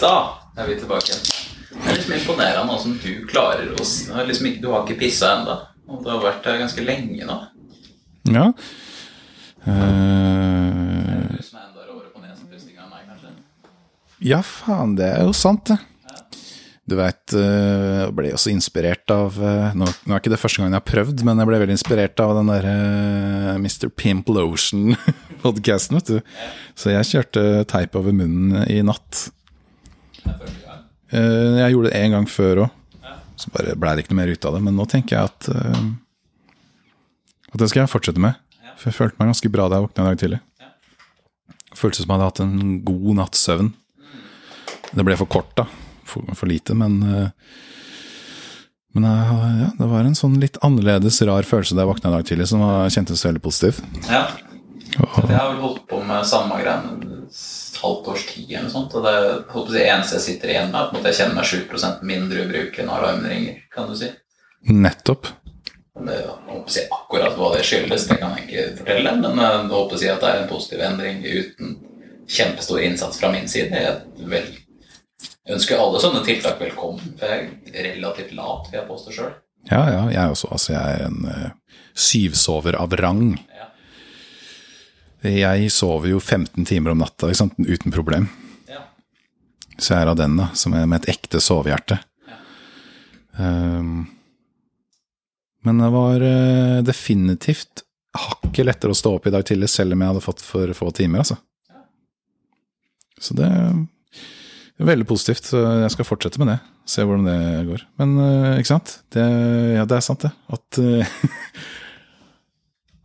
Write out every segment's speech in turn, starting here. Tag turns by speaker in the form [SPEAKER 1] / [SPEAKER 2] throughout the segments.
[SPEAKER 1] Da er vi tilbake igjen. Det er liksom imponerende som du klarer å si har liksom Du har ikke pissa ennå. Og du har vært her ganske lenge nå.
[SPEAKER 2] Ja.
[SPEAKER 1] Det
[SPEAKER 2] Eh,
[SPEAKER 1] du som er enda råere på nesepusting enn meg, kanskje.
[SPEAKER 2] ja, faen, det er jo sant, det. Du veit, jeg ble også inspirert av eh, nå, er ikke det første gang jeg har prøvd, men jeg ble veldig inspirert av den derre Mr. Pimp Lotion-podkasten, vet du. Så jeg kjørte teip over munnen i natt. Eh, Jeg gjorde det en gang før òg, så bare blei det ikke noe mer ut av det. Men nå tenker jeg at uh, At det skal jeg fortsette med. For jeg følte meg ganske bra da jeg våkna i dag tidlig. Føltes som jeg hadde hatt en god natts søvn. Det ble for kort, da. For, for lite, men uh, Men ja, det var en sånn litt annerledes, rar følelse da jeg våkna i dag tidlig, som var, kjentes veldig positiv.
[SPEAKER 1] Ja. Jeg har vel holdt på med samme greiene halvt års tid eller sånt. Og det er jeg, eneste jeg sitter igjen med, er at jeg kjenner meg 7 mindre ubrukelig når alarmen ringer, kan du si.
[SPEAKER 2] Nettopp.
[SPEAKER 1] Det, det, jeg akkurat hva det skyldes, det kan jeg ikke fortelle. Men jeg håper jeg at det er en positiv endring uten kjempestor innsats fra min side. Jeg vel, ønsker alle sånne tiltak velkommen. For jeg er relativt lat, vil jeg påstå sjøl.
[SPEAKER 2] Ja, ja, jeg også. Altså, jeg er en uh, syvsover av rang.
[SPEAKER 1] Ja.
[SPEAKER 2] Jeg sover jo 15 timer om natta uten problem.
[SPEAKER 1] Ja.
[SPEAKER 2] Så jeg er av den, da, som er med et ekte sovehjerte. Um, men det var uh, definitivt hakket lettere å stå opp i dag tidlig, selv om jeg hadde fått for få timer, altså. Så det er veldig positivt. Så jeg skal fortsette med det. Se hvordan det går. Men uh, ikke sant? Det, ja, det er sant, det. At, eh,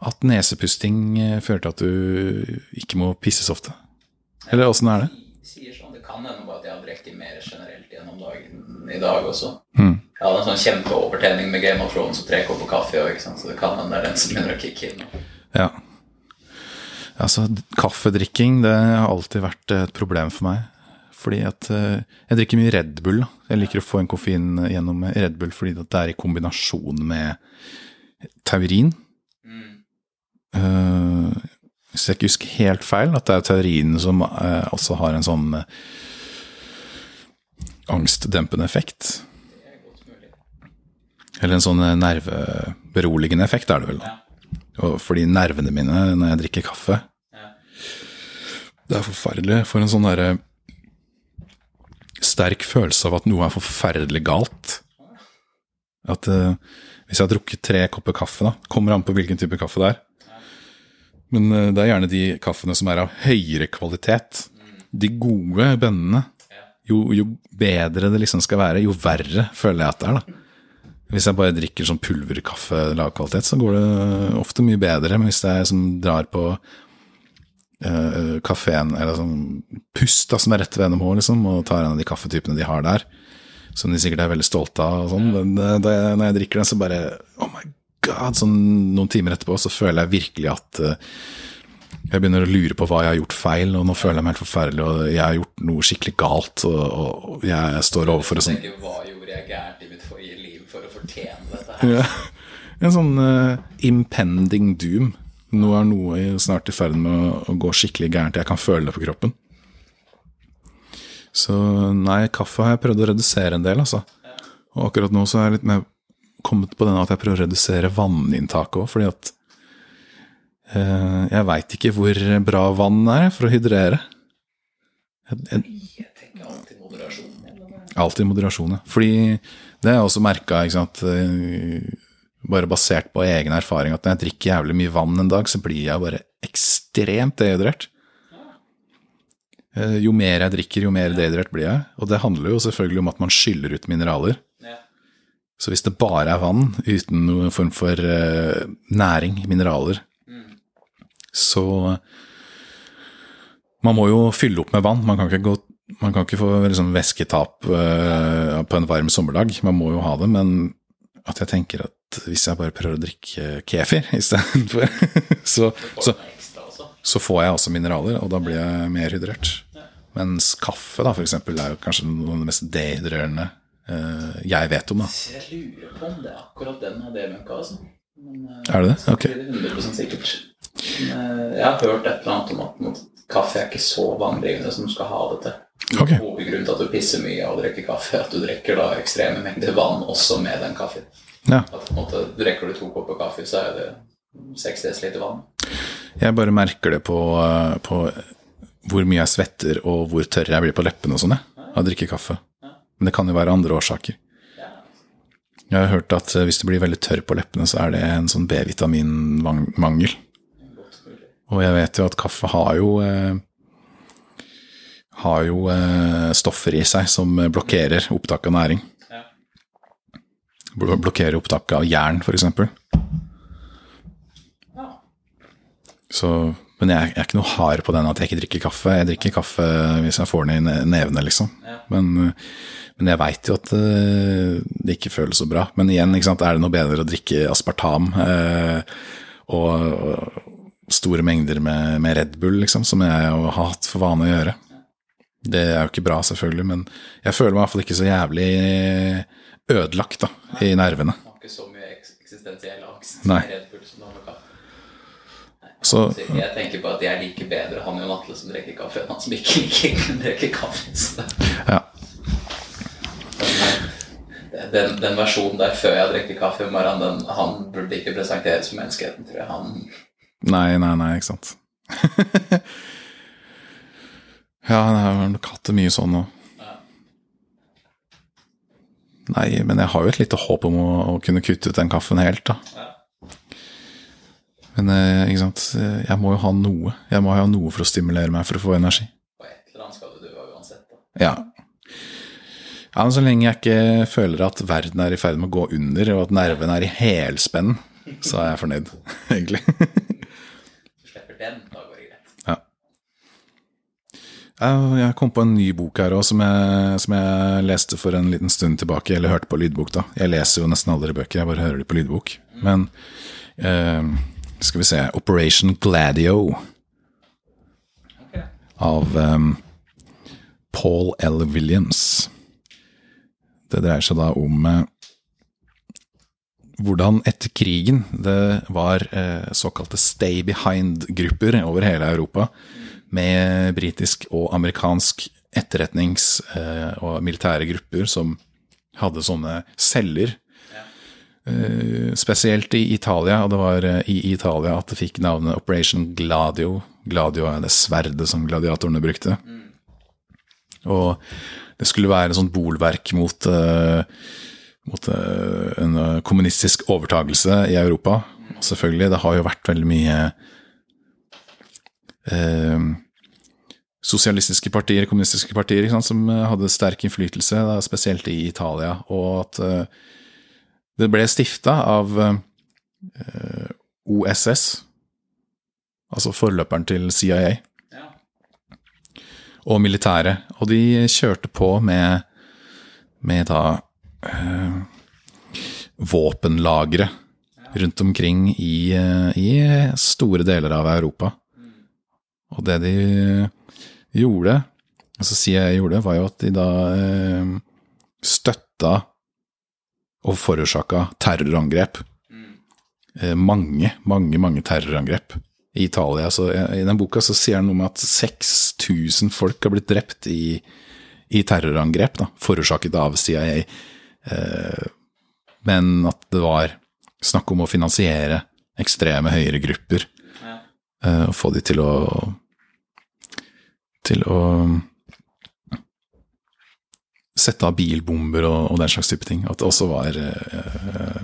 [SPEAKER 2] at nesepusting eh, fører til at du ikke må pisse så ofte. Eller åssen er det?
[SPEAKER 1] Sier sånn, Det kan hende bare at jeg har drukket mer generelt gjennom dagen i dag også.
[SPEAKER 2] Mm.
[SPEAKER 1] Jeg hadde en sånn kjempeovertenning med Game of Thrones og tre kopper kaffe. og ikke sant? Så det kan hende det er den som begynner å kicke inn.
[SPEAKER 2] Ja. Altså, kaffedrikking det har alltid vært et problem for meg. Fordi at eh, jeg drikker mye Red Bull. Da. Jeg liker å få en koffein gjennom Red Bull fordi det er i kombinasjon med taurin. Eh, hvis jeg ikke husker helt feil, at det er teorien som uh, også har en sånn uh, angstdempende effekt.
[SPEAKER 1] Det er godt.
[SPEAKER 2] Eller en sånn nerveberoligende effekt er det vel. da. Og fordi nervene mine når jeg drikker kaffe
[SPEAKER 1] Ja.
[SPEAKER 2] Det er forferdelig. Får en sånn derre sterk følelse av at noe er forferdelig galt. At uh, hvis jeg har drukket tre kopper kaffe, da Kommer an på hvilken type kaffe det er. Men eh, det er gjerne de kaffene som er av høyere kvalitet. De gode bønnene. Jo, jo bedre det liksom skal være, jo verre føler jeg at det er. da. Hvis jeg bare drikker sånn pulverkaffe lav kvalitet, så går det ofte mye bedre. Men hvis jeg som drar på uh, kafeen, eller sånn Pust, da, som er rett ved NMH, liksom, og tar en av de kaffetypene de har der, som de sikkert er veldig stolte av, og sånn, men eh, jeg, når jeg drikker den, så bare Oh my god! Sånn noen timer etterpå så føler jeg virkelig at uh, jeg begynner å lure på hva jeg har gjort feil, og nå føler jeg meg helt forferdelig, og jeg har gjort noe skikkelig galt, og, og jeg står overfor et sånt
[SPEAKER 1] Hva gjorde jeg gærent i mitt forrige liv for å fortjene dette her?
[SPEAKER 2] Ja. En sånn uh, impending doom. Nå er noe snart i ferd med å, å gå skikkelig gærent. Jeg kan føle det på kroppen. Så nei, kaffe har jeg prøvd å redusere en del, altså. Og akkurat nå så er jeg litt mer kommet på den at jeg prøver å redusere vanninntaket òg, fordi at eh, jeg veit ikke hvor bra vann er for å hydrere. Jeg, jeg,
[SPEAKER 1] alltid moderasjon.
[SPEAKER 2] ja. Fordi det har jeg også merka, eh, bare basert på egen erfaring, at når jeg drikker jævlig mye vann en dag, så blir jeg bare ekstremt dehydrert. Eh, Jo mer jeg drikker, jo mer dehydrert blir jeg. Og det handler jo selvfølgelig om at man skyller ut mineraler. Så hvis det bare er vann uten noen form for uh, næring, mineraler, så Man må jo fylle opp med vann. Man kan ikke, gå, man kan ikke få liksom væsketap uh, på en varm sommerdag. Man må jo ha det, men at jeg tenker at hvis jeg bare prøver å drikke kefir istedenfor, så, så, så får jeg også mineraler, og da blir jeg mer hydrert. Mens kaffe, da, for eksempel, er jo kanskje noe av det mest dehydrerende eh, jeg vet om. da.
[SPEAKER 1] Jeg lurer på om det er akkurat den av debunka, altså. Men, eh,
[SPEAKER 2] Er det det? Ok.
[SPEAKER 1] det 100 sikkert. Men, eh, jeg har hørt et eller annet om at noe- kaffe er ikke så vanndrivende som du skal ha det til.
[SPEAKER 2] Okay.
[SPEAKER 1] Hovedgrunnen til at du pisser mye og drikker kaffe, er at du drikker da ekstreme mengder vann også med den kaffen.
[SPEAKER 2] Ja.
[SPEAKER 1] At på en måte, Drikker du to kopper kaffe, så er det 6 dl vann.
[SPEAKER 2] Jeg bare merker det på, eh, på hvor mye jeg svetter og hvor tørr jeg blir på leppene og sånn, jeg, av å drikke kaffe. Men det kan jo være andre årsaker. Jeg har hørt at eh, hvis du blir veldig tørr på leppene, så er det en sånn B-vitaminmangel. Og jeg vet jo at kaffe har jo eh, har jo eh, stoffer i seg som blokkerer opptak av næring. Blokkerer opptak av jern, f.eks. Så, men jeg, er ikke noe hard på den at jeg ikke drikker kaffe. Jeg drikker kaffe hvis jeg får den i ne- nevene, liksom.
[SPEAKER 1] Ja.
[SPEAKER 2] Men, eh, men jeg veit jo at eh, det ikke føles så bra. Men igjen, er det noe bedre å drikke aspartam eh, og, store mengder med, med Red Bull, liksom, som jeg har hatt for vane å gjøre. Det er jo ikke bra, selvfølgelig, men jeg føler meg i hvert fall ikke så jævlig ødelagt da, i nervene.
[SPEAKER 1] Ikke så mye eks eksistensiell angst. Red Bull som du har med kaffe.
[SPEAKER 2] Så-
[SPEAKER 1] jeg tenker på at jeg liker bedre han Jon Atle som drikker kaffe, enn han som ikke liker drikker kaffe. Så
[SPEAKER 2] Ja.
[SPEAKER 1] den, den versjonen der før jeg drikker kaffe om morgenen, han burde ikke presenteres for menneskeheten, tror jeg. Han
[SPEAKER 2] Nei, nei, nei, ikke sant. ja, det har vel hatt det mye sånn òg.
[SPEAKER 1] Ja.
[SPEAKER 2] Nei, men jeg har jo et lite håp om å, å kunne kutte ut den kaffen helt, da.
[SPEAKER 1] ja.
[SPEAKER 2] Men eh, ikke sant, jeg må jo ha noe. Jeg må ha noe for å stimulere meg for å få energi.
[SPEAKER 1] På et eller annet skal du dø uansett. Da.
[SPEAKER 2] Ja. Ja, Så lenge jeg ikke føler at verden er i ferd med å gå under, og at nervene er i helspenn, så er jeg fornøyd, egentlig.
[SPEAKER 1] Du slipper den, da går det greit.
[SPEAKER 2] Ja. Jeg kom på en ny bok her òg, som, som jeg leste for en liten stund tilbake. Eller hørte på lydbok, da. Jeg leser jo nesten aldri bøker, jeg bare hører de på lydbok. Men eh, skal vi se Operation Gladio
[SPEAKER 1] Okay.
[SPEAKER 2] av um, Paul L. Williams. Det dreier seg da om uh, hvordan etter krigen det var uh, såkalte stay behind-grupper over hele Europa, med britisk og amerikansk etterretnings- eh, og militære grupper som hadde sånne celler. Eh, spesielt i Italia, og det var eh, i Italia at det fikk navnet Operation Gladio. Gladio er det sverdet som gladiatorene brukte. Og det skulle være et sånt bolverk mot, eh, mot en kommunistisk overtagelse i Europa. Og selvfølgelig, det har jo vært veldig mye eh, sosialistiske partier, kommunistiske partier, sant, som hadde sterk innflytelse, da, spesielt i Italia. Og at eh, det ble stifta av eh, OSS, altså forløperen til CIA
[SPEAKER 1] Ja.
[SPEAKER 2] og militæret. Og de kjørte på med, med da eh, våpenlagre rundt omkring i, eh, i store deler av Europa. Og det de gjorde, altså CIA gjorde, var jo at de da eh, støtta og forårsaka terrorangrep. Eh, mange, mange, mange terrorangrep i Italia. Så I den boka så sier han noe med at 6000 folk har blitt drept i, i terrorangrep, da, forårsaket av CIA. Eh, men at det var snakk om å finansiere ekstreme høyregrupper
[SPEAKER 1] Ja.
[SPEAKER 2] eh, og få de til å til å sette av bilbomber og, og den slags type ting. At det også var eh,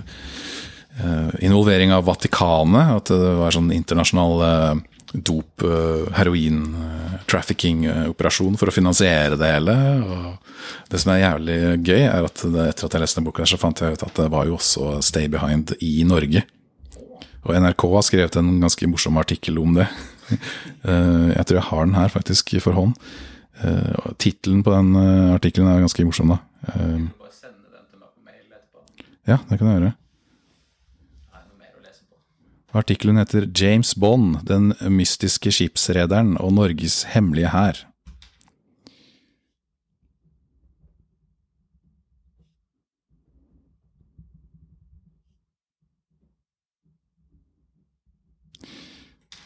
[SPEAKER 2] eh, involvering av Vatikanet, at det var sånn internasjonal eh, dop, eh, heroin, eh, trafficking-operasjon for å finansiere det hele. Og det som er jævlig gøy, er at det, etter at jeg leste den boka, så fant jeg ut at det var jo også Stay Behind i Norge. Og NRK har skrevet en ganske morsom artikkel om det. Eh, jeg tror jeg har den her faktisk for hånd. Uh, Tittelen på den uh, artikkelen er ganske morsom, da. Eh,
[SPEAKER 1] Bare sende den til meg på mail etterpå.
[SPEAKER 2] ja, det kan jeg gjøre. Artikkelen heter 'James Bond, den mystiske skipsrederen og Norges hemmelige hær'.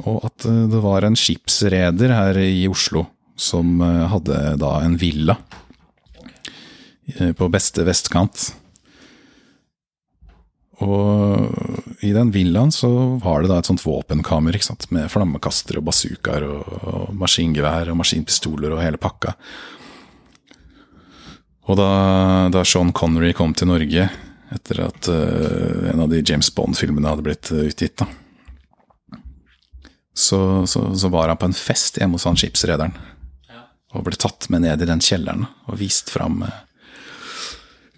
[SPEAKER 2] Og at det var en skipsreder her i Oslo som eh, hadde da en villa eh, på beste vestkant. Og i den villaen så var det da et sånt våpenkammer ikke sant? med flammekaster og bazookaer og, og maskingevær og maskinpistoler og hele pakka. Og da, da Sean Connery kom til Norge etter at uh, en av de James Bond-filmene hadde blitt utgitt, da, så, så, så, var han på en fest hjemme hos han skipsrederen. Og ble tatt med ned i den kjelleren og vist fram, uh,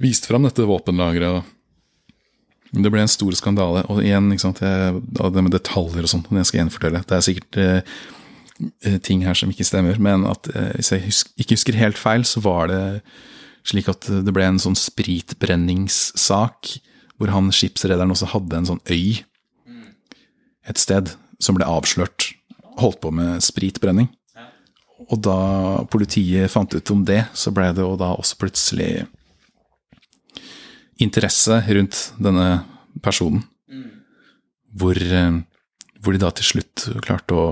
[SPEAKER 2] vist fram dette våpenlageret. Det ble en stor skandale. Og igjen, ikke sant, det med detaljer og sånt, det jeg gjenfortelle. Det er sikkert ting her som ikke stemmer, men at hvis jeg husker, ikke husker helt feil, så var det slik at det ble en sånn spritbrenningssak, hvor han skipsrederen også hadde en sånn øy et sted som ble avslørt. Holdt på med spritbrenning. Og da politiet fant ut om det, så ble det jo da også plutselig interesse rundt denne personen. Hvor, eh, hvor de da til slutt klarte å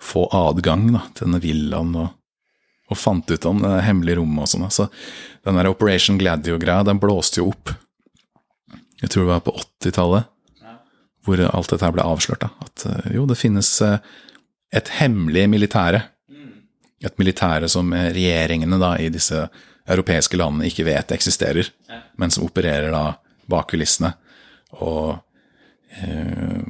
[SPEAKER 2] få adgang da, til denne villaen og og fant ut om det hemmelige rommet og sånn. Så den der Operation Gladio-greia, den blåste jo opp. Jeg tror det var på 80-tallet, hvor alt dette ble avslørt. Da. At eh, jo, det finnes eh, et hemmelig militære. Et militære som regjeringene da, i disse europeiske landene ikke vet eksisterer, men som opererer da bak kulissene. Og eh,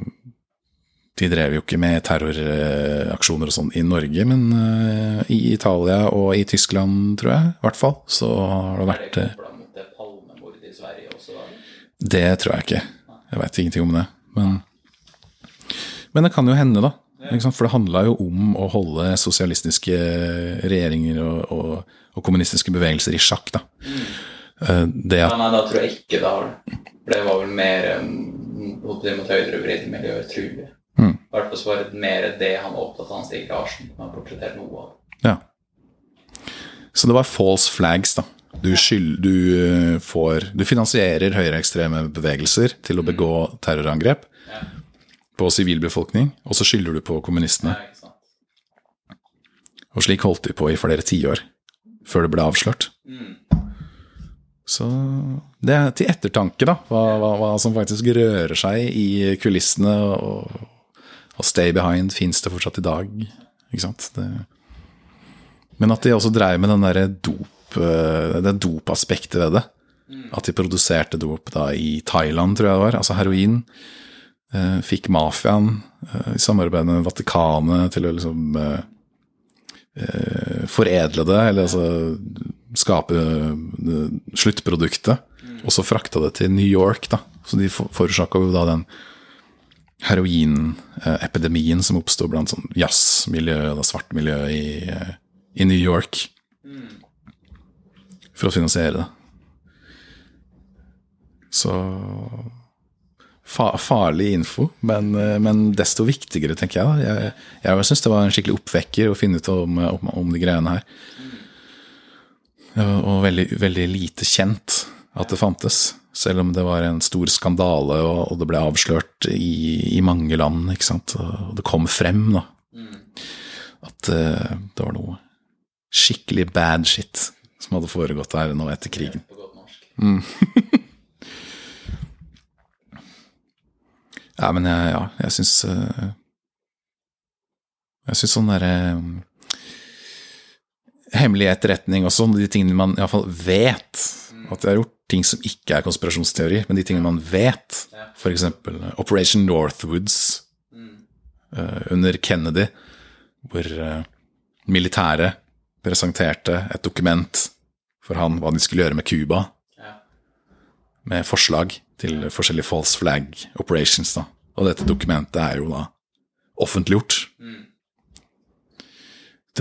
[SPEAKER 2] de drev jo ikke med terroraksjoner og sånn i Norge, men eh, i Italia og i Tyskland, tror jeg, i hvert fall, så har det vært
[SPEAKER 1] Er det kobla mot det Palmemordet i Sverige også? Da?
[SPEAKER 2] Det tror jeg ikke. Jeg veit ingenting om det. Men, men, det kan jo hende, da. For det handla jo om å holde sosialistiske regjeringer og, og, og kommunistiske bevegelser i sjakk, da. Mm.
[SPEAKER 1] Det at, ja, nei, da tror jeg ikke det har det. For det var vel mer um, mot høyrevridde miljøer, tror jeg. Mm. I hvert fall så var det mer det han var opptatt av, han Stig Larsen. Han portrettert noe av.
[SPEAKER 2] Ja. Så det var false flags, da. Du, skyld, du, eh, får, du finansierer høyreekstreme bevegelser til å begå terrorangrep ja. På sivilbefolkning, og så skylder du på kommunistene. Og slik holdt de på i flere tiår, før det ble avslørt. Mm. Så det er til ettertanke, da, hva, hva, hva, som faktisk rører seg i kulissene og og Stay Behind fins det fortsatt i dag. Ikke sant? Det... Men at de også dreiv med den derre dop, eh, det dopaspektet ved det. At de produserte dop da i Thailand, tror jeg det var. Altså heroin. Eh, fikk mafiaen eh, i samarbeid med Vatikanet til å liksom foredle det, eller altså skape sluttproduktet. Og så frakta det til New York, da. Så de forårsaka jo da den heroinepidemien som oppsto blant sånn jazzmiljø og svart miljø i, i, New York. For å finansiere det. Så fa farlig info, men, men, desto viktigere, tenker jeg. Jeg, jeg syns det var en skikkelig oppvekker å finne ut om, om, om de greiene her. Og veldig, veldig lite kjent at det fantes. Selv om det var en stor skandale, og, det ble avslørt i, i mange land. ikke sant? Og det kom frem, da. At uh, det var noe skikkelig bad shit som hadde foregått her nå etter krigen. På godt norsk. Mm. ja, men jeg, ja, jeg syns uh, Jeg syns sånn derre um, Hemmelig etterretning og sånn, de tingene man iallfall vet mm. at de har gjort, ting som ikke er konspirasjonsteori, men de tingene man vet. F.eks. Operation Northwoods mm. under Kennedy, hvor militæret presenterte et dokument for han hva de skulle gjøre med Cuba. Med forslag til forskjellige false flag operations. Da. Og dette dokumentet er jo da offentliggjort mm.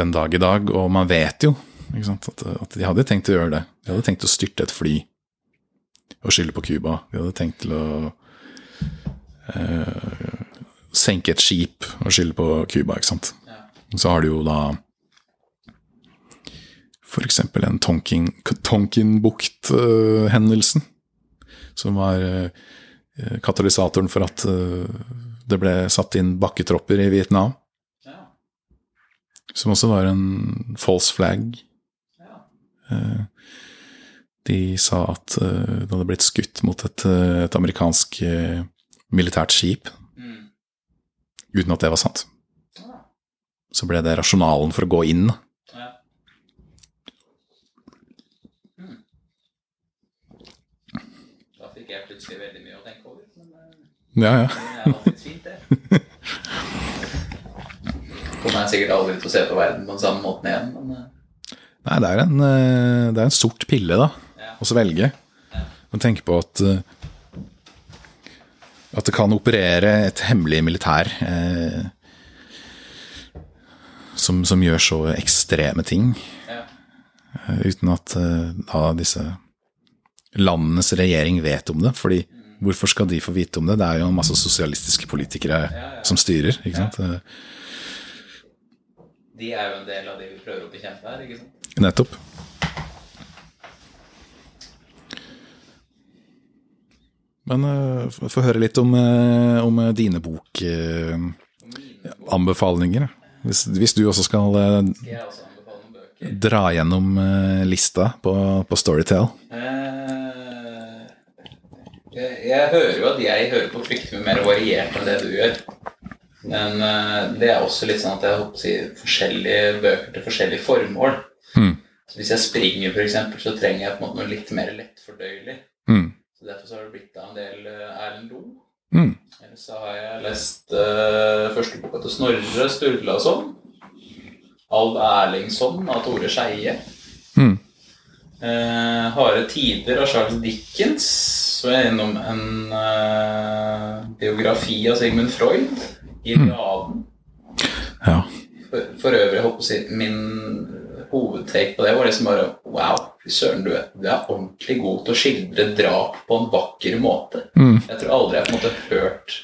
[SPEAKER 2] den dag i dag, og man vet jo at, at, de hadde tenkt å gjøre det. De hadde tenkt å styrte et fly og skylde på Cuba. De hadde tenkt til å eh, senke et skip og skylde på Cuba, ikke sant. Ja. Så har du jo da f.eks. en Tonkinbukt-hendelsen, som var eh, katalysatoren for at eh, det ble satt inn bakketropper i Vietnam. Ja. som også var en false flag.
[SPEAKER 1] Ja.
[SPEAKER 2] Eh, De sa at det hadde blitt skutt mot et, et amerikansk militært skip,
[SPEAKER 1] Mm.
[SPEAKER 2] uten at det var sant.
[SPEAKER 1] Ja.
[SPEAKER 2] Så ble det rasjonalen for å gå inn.
[SPEAKER 1] Ja. Mm. Da fikk jeg plutselig veldig mye å tenke over. Men eh,
[SPEAKER 2] Ja, ja.
[SPEAKER 1] det er fint, det. Kommer jeg sikkert aldri til å se på verden på den samme måten igjen, men eh,
[SPEAKER 2] Nei, det er en, eh, det er en sort pille, da,
[SPEAKER 1] Ja.
[SPEAKER 2] å svelge. Og tenke på at eh, at det kan operere et hemmelig militær eh, som, som gjør så ekstreme ting,
[SPEAKER 1] ja.
[SPEAKER 2] uten at da disse landenes regjering vet om det. fordi hvorfor skal de få vite om det? Det er jo masse sosialistiske politikere som styrer. ikke sant? Eh,
[SPEAKER 1] De er jo en del av de vi prøver å bekjempe her, ikke sant?
[SPEAKER 2] Nettopp. Men uh, få høre litt om, uh, om dine bokanbefalinger. hvis, hvis du også skal
[SPEAKER 1] uh,
[SPEAKER 2] dra gjennom lista på, på Storytel.
[SPEAKER 1] Eh, jeg, jeg hører jo at jeg hører på fryktelig mer variert enn det du gjør. Men uh, det er også litt sånn at jeg håper å si forskjellige bøker til forskjellige formål.
[SPEAKER 2] Mm.
[SPEAKER 1] Så hvis jeg springer, f.eks., så trenger jeg på en måte noe litt mer lettfordøyelig.
[SPEAKER 2] Mm.
[SPEAKER 1] Så Derfor så har det blitt av en del eh, Erlend Loe.
[SPEAKER 2] Mm.
[SPEAKER 1] Ellers så har jeg lest uh, første boka til Snorre Sturlason. Alv Erlingsson av Tore Skeie.
[SPEAKER 2] Mm.
[SPEAKER 1] Uh, Harde tider av Charles Dickens. Er innom en uh, biografi av Sigmund Freud. Iliaden.
[SPEAKER 2] Ja.
[SPEAKER 1] For, for øvrig, holdt på å si, min hovedtake på det var liksom bare Wow, fy søren, du du er ordentlig god til å skildre drap på en vakker måte.
[SPEAKER 2] Mm.
[SPEAKER 1] Jeg tror aldri jeg på en måte hørt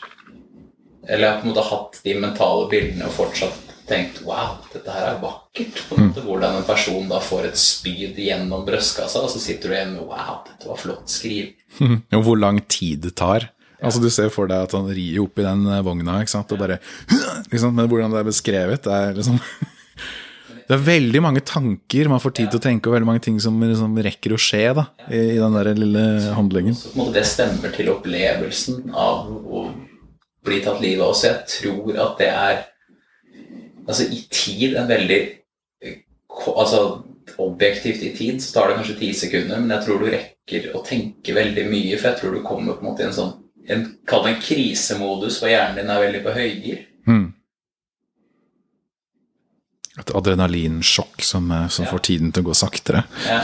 [SPEAKER 1] Eller jeg har på en måte hatt de mentale bildene og fortsatt tenkt Wow, dette her er vakkert. Mm. Hvordan en person da får et spyd gjennom brystkassa, og så sitter du igjen med Wow, dette var flott skrevet.
[SPEAKER 2] Og hvor lang tid det tar. Altså Du ser for deg at han rir opp i den eh, vogna, ikke sant? og bare liksom, Men hvordan det er beskrevet, det er liksom Det er veldig mange tanker man får tid til å tenke, og veldig mange ting som liksom rekker å skje da, i, i den der lille handlingen.
[SPEAKER 1] Så det stemmer til opplevelsen av å bli tatt livet av. Så jeg tror at det er Altså i tid en veldig eh, Altså objektivt i tid så tar det kanskje ti sekunder, men jeg tror du rekker å tenke veldig mye, for jeg tror du kommer på en måte i en sånn en, Kall det en krisemodus hvor hjernen din er veldig på høygir.
[SPEAKER 2] Mm. Et adrenalinsjokk som, eh, som
[SPEAKER 1] Ja.
[SPEAKER 2] får tiden til å gå saktere.
[SPEAKER 1] Ja.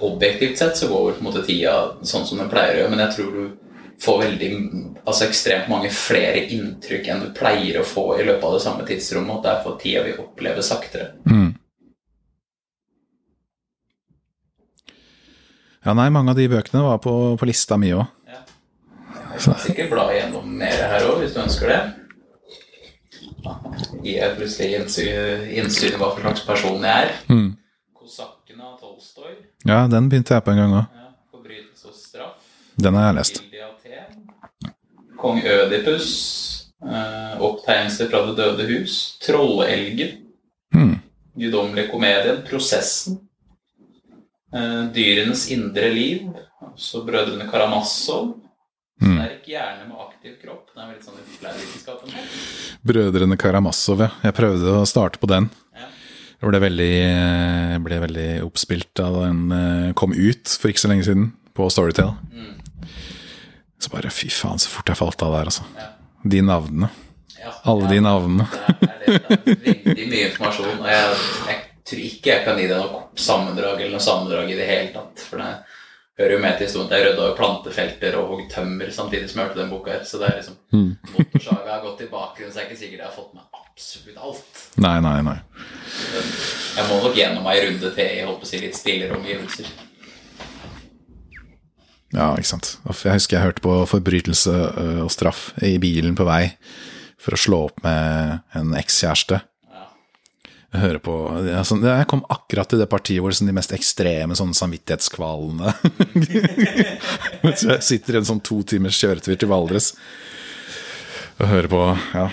[SPEAKER 1] Objektivt sett så går på en måte tida sånn som den pleier å gjøre, men jeg tror du får veldig Altså ekstremt mange flere inntrykk enn du pleier å få i løpet av det samme tidsrommet, og derfor tida vi opplever saktere.
[SPEAKER 2] Mm. Ja, nei, mange av de bøkene var på, på lista mi òg.
[SPEAKER 1] Ja. Jeg kan sikkert bla igjennom mer her òg, hvis du ønsker det. Gir jeg plutselig innsyn, innsyn i hva for slags person jeg er.
[SPEAKER 2] Mm.
[SPEAKER 1] Kosakken av Tolstoy.
[SPEAKER 2] Ja, den begynte jeg på en gang òg.
[SPEAKER 1] Ja. Forbrytelse og straff.
[SPEAKER 2] Den har jeg lest.
[SPEAKER 1] Kong Ødipus. Eh, opptegnelser fra Det døde hus. Trollelgen.
[SPEAKER 2] Mm.
[SPEAKER 1] Guddommelige komedien. Prosessen. Eh, dyrenes indre liv. Altså Brødrene Karamazov.
[SPEAKER 2] Mm.
[SPEAKER 1] Sterk hjerne med aktiv kropp. Det er litt sånn i populærvitenskapen.
[SPEAKER 2] Brødrene Karamazov, ja. Jeg prøvde å starte på den.
[SPEAKER 1] Ja.
[SPEAKER 2] Jeg ble veldig, ble veldig oppspilt da den eh, kom ut for ikke så lenge siden på Storytel.
[SPEAKER 1] Mm.
[SPEAKER 2] Så bare fy faen, så fort jeg falt av der, altså.
[SPEAKER 1] Ja.
[SPEAKER 2] De navnene.
[SPEAKER 1] Ja,
[SPEAKER 2] Alle
[SPEAKER 1] ja,
[SPEAKER 2] de navnene.
[SPEAKER 1] Det er, det er veldig mye informasjon. Og jeg, jeg tror ikke jeg kan gi deg noe sammendrag eller noe sammendrag i det hele tatt. For det hører jo med til historien jeg rydda jo plantefelter og hogg tømmer samtidig som jeg hørte den boka her. Så det er liksom
[SPEAKER 2] Mm.
[SPEAKER 1] Motorsaga har gått i bakgrunnen, så jeg er ikke sikker jeg har fått med absolutt alt.
[SPEAKER 2] Nei, nei, nei.
[SPEAKER 1] Jeg må nok gjennom ei runde til i holdt på å si litt stillere omgivelser.
[SPEAKER 2] Ja, ikke sant. Jeg husker jeg hørte på forbrytelse øh, og straff i bilen på vei for å slå opp med en ekskjæreste. Jeg hører på altså, Jeg kom akkurat til det partiet hvor sånn, de mest ekstreme sånne samvittighetskvalene Mens jeg sitter i en sånn to timers kjøretur til Valdres og hører på ja,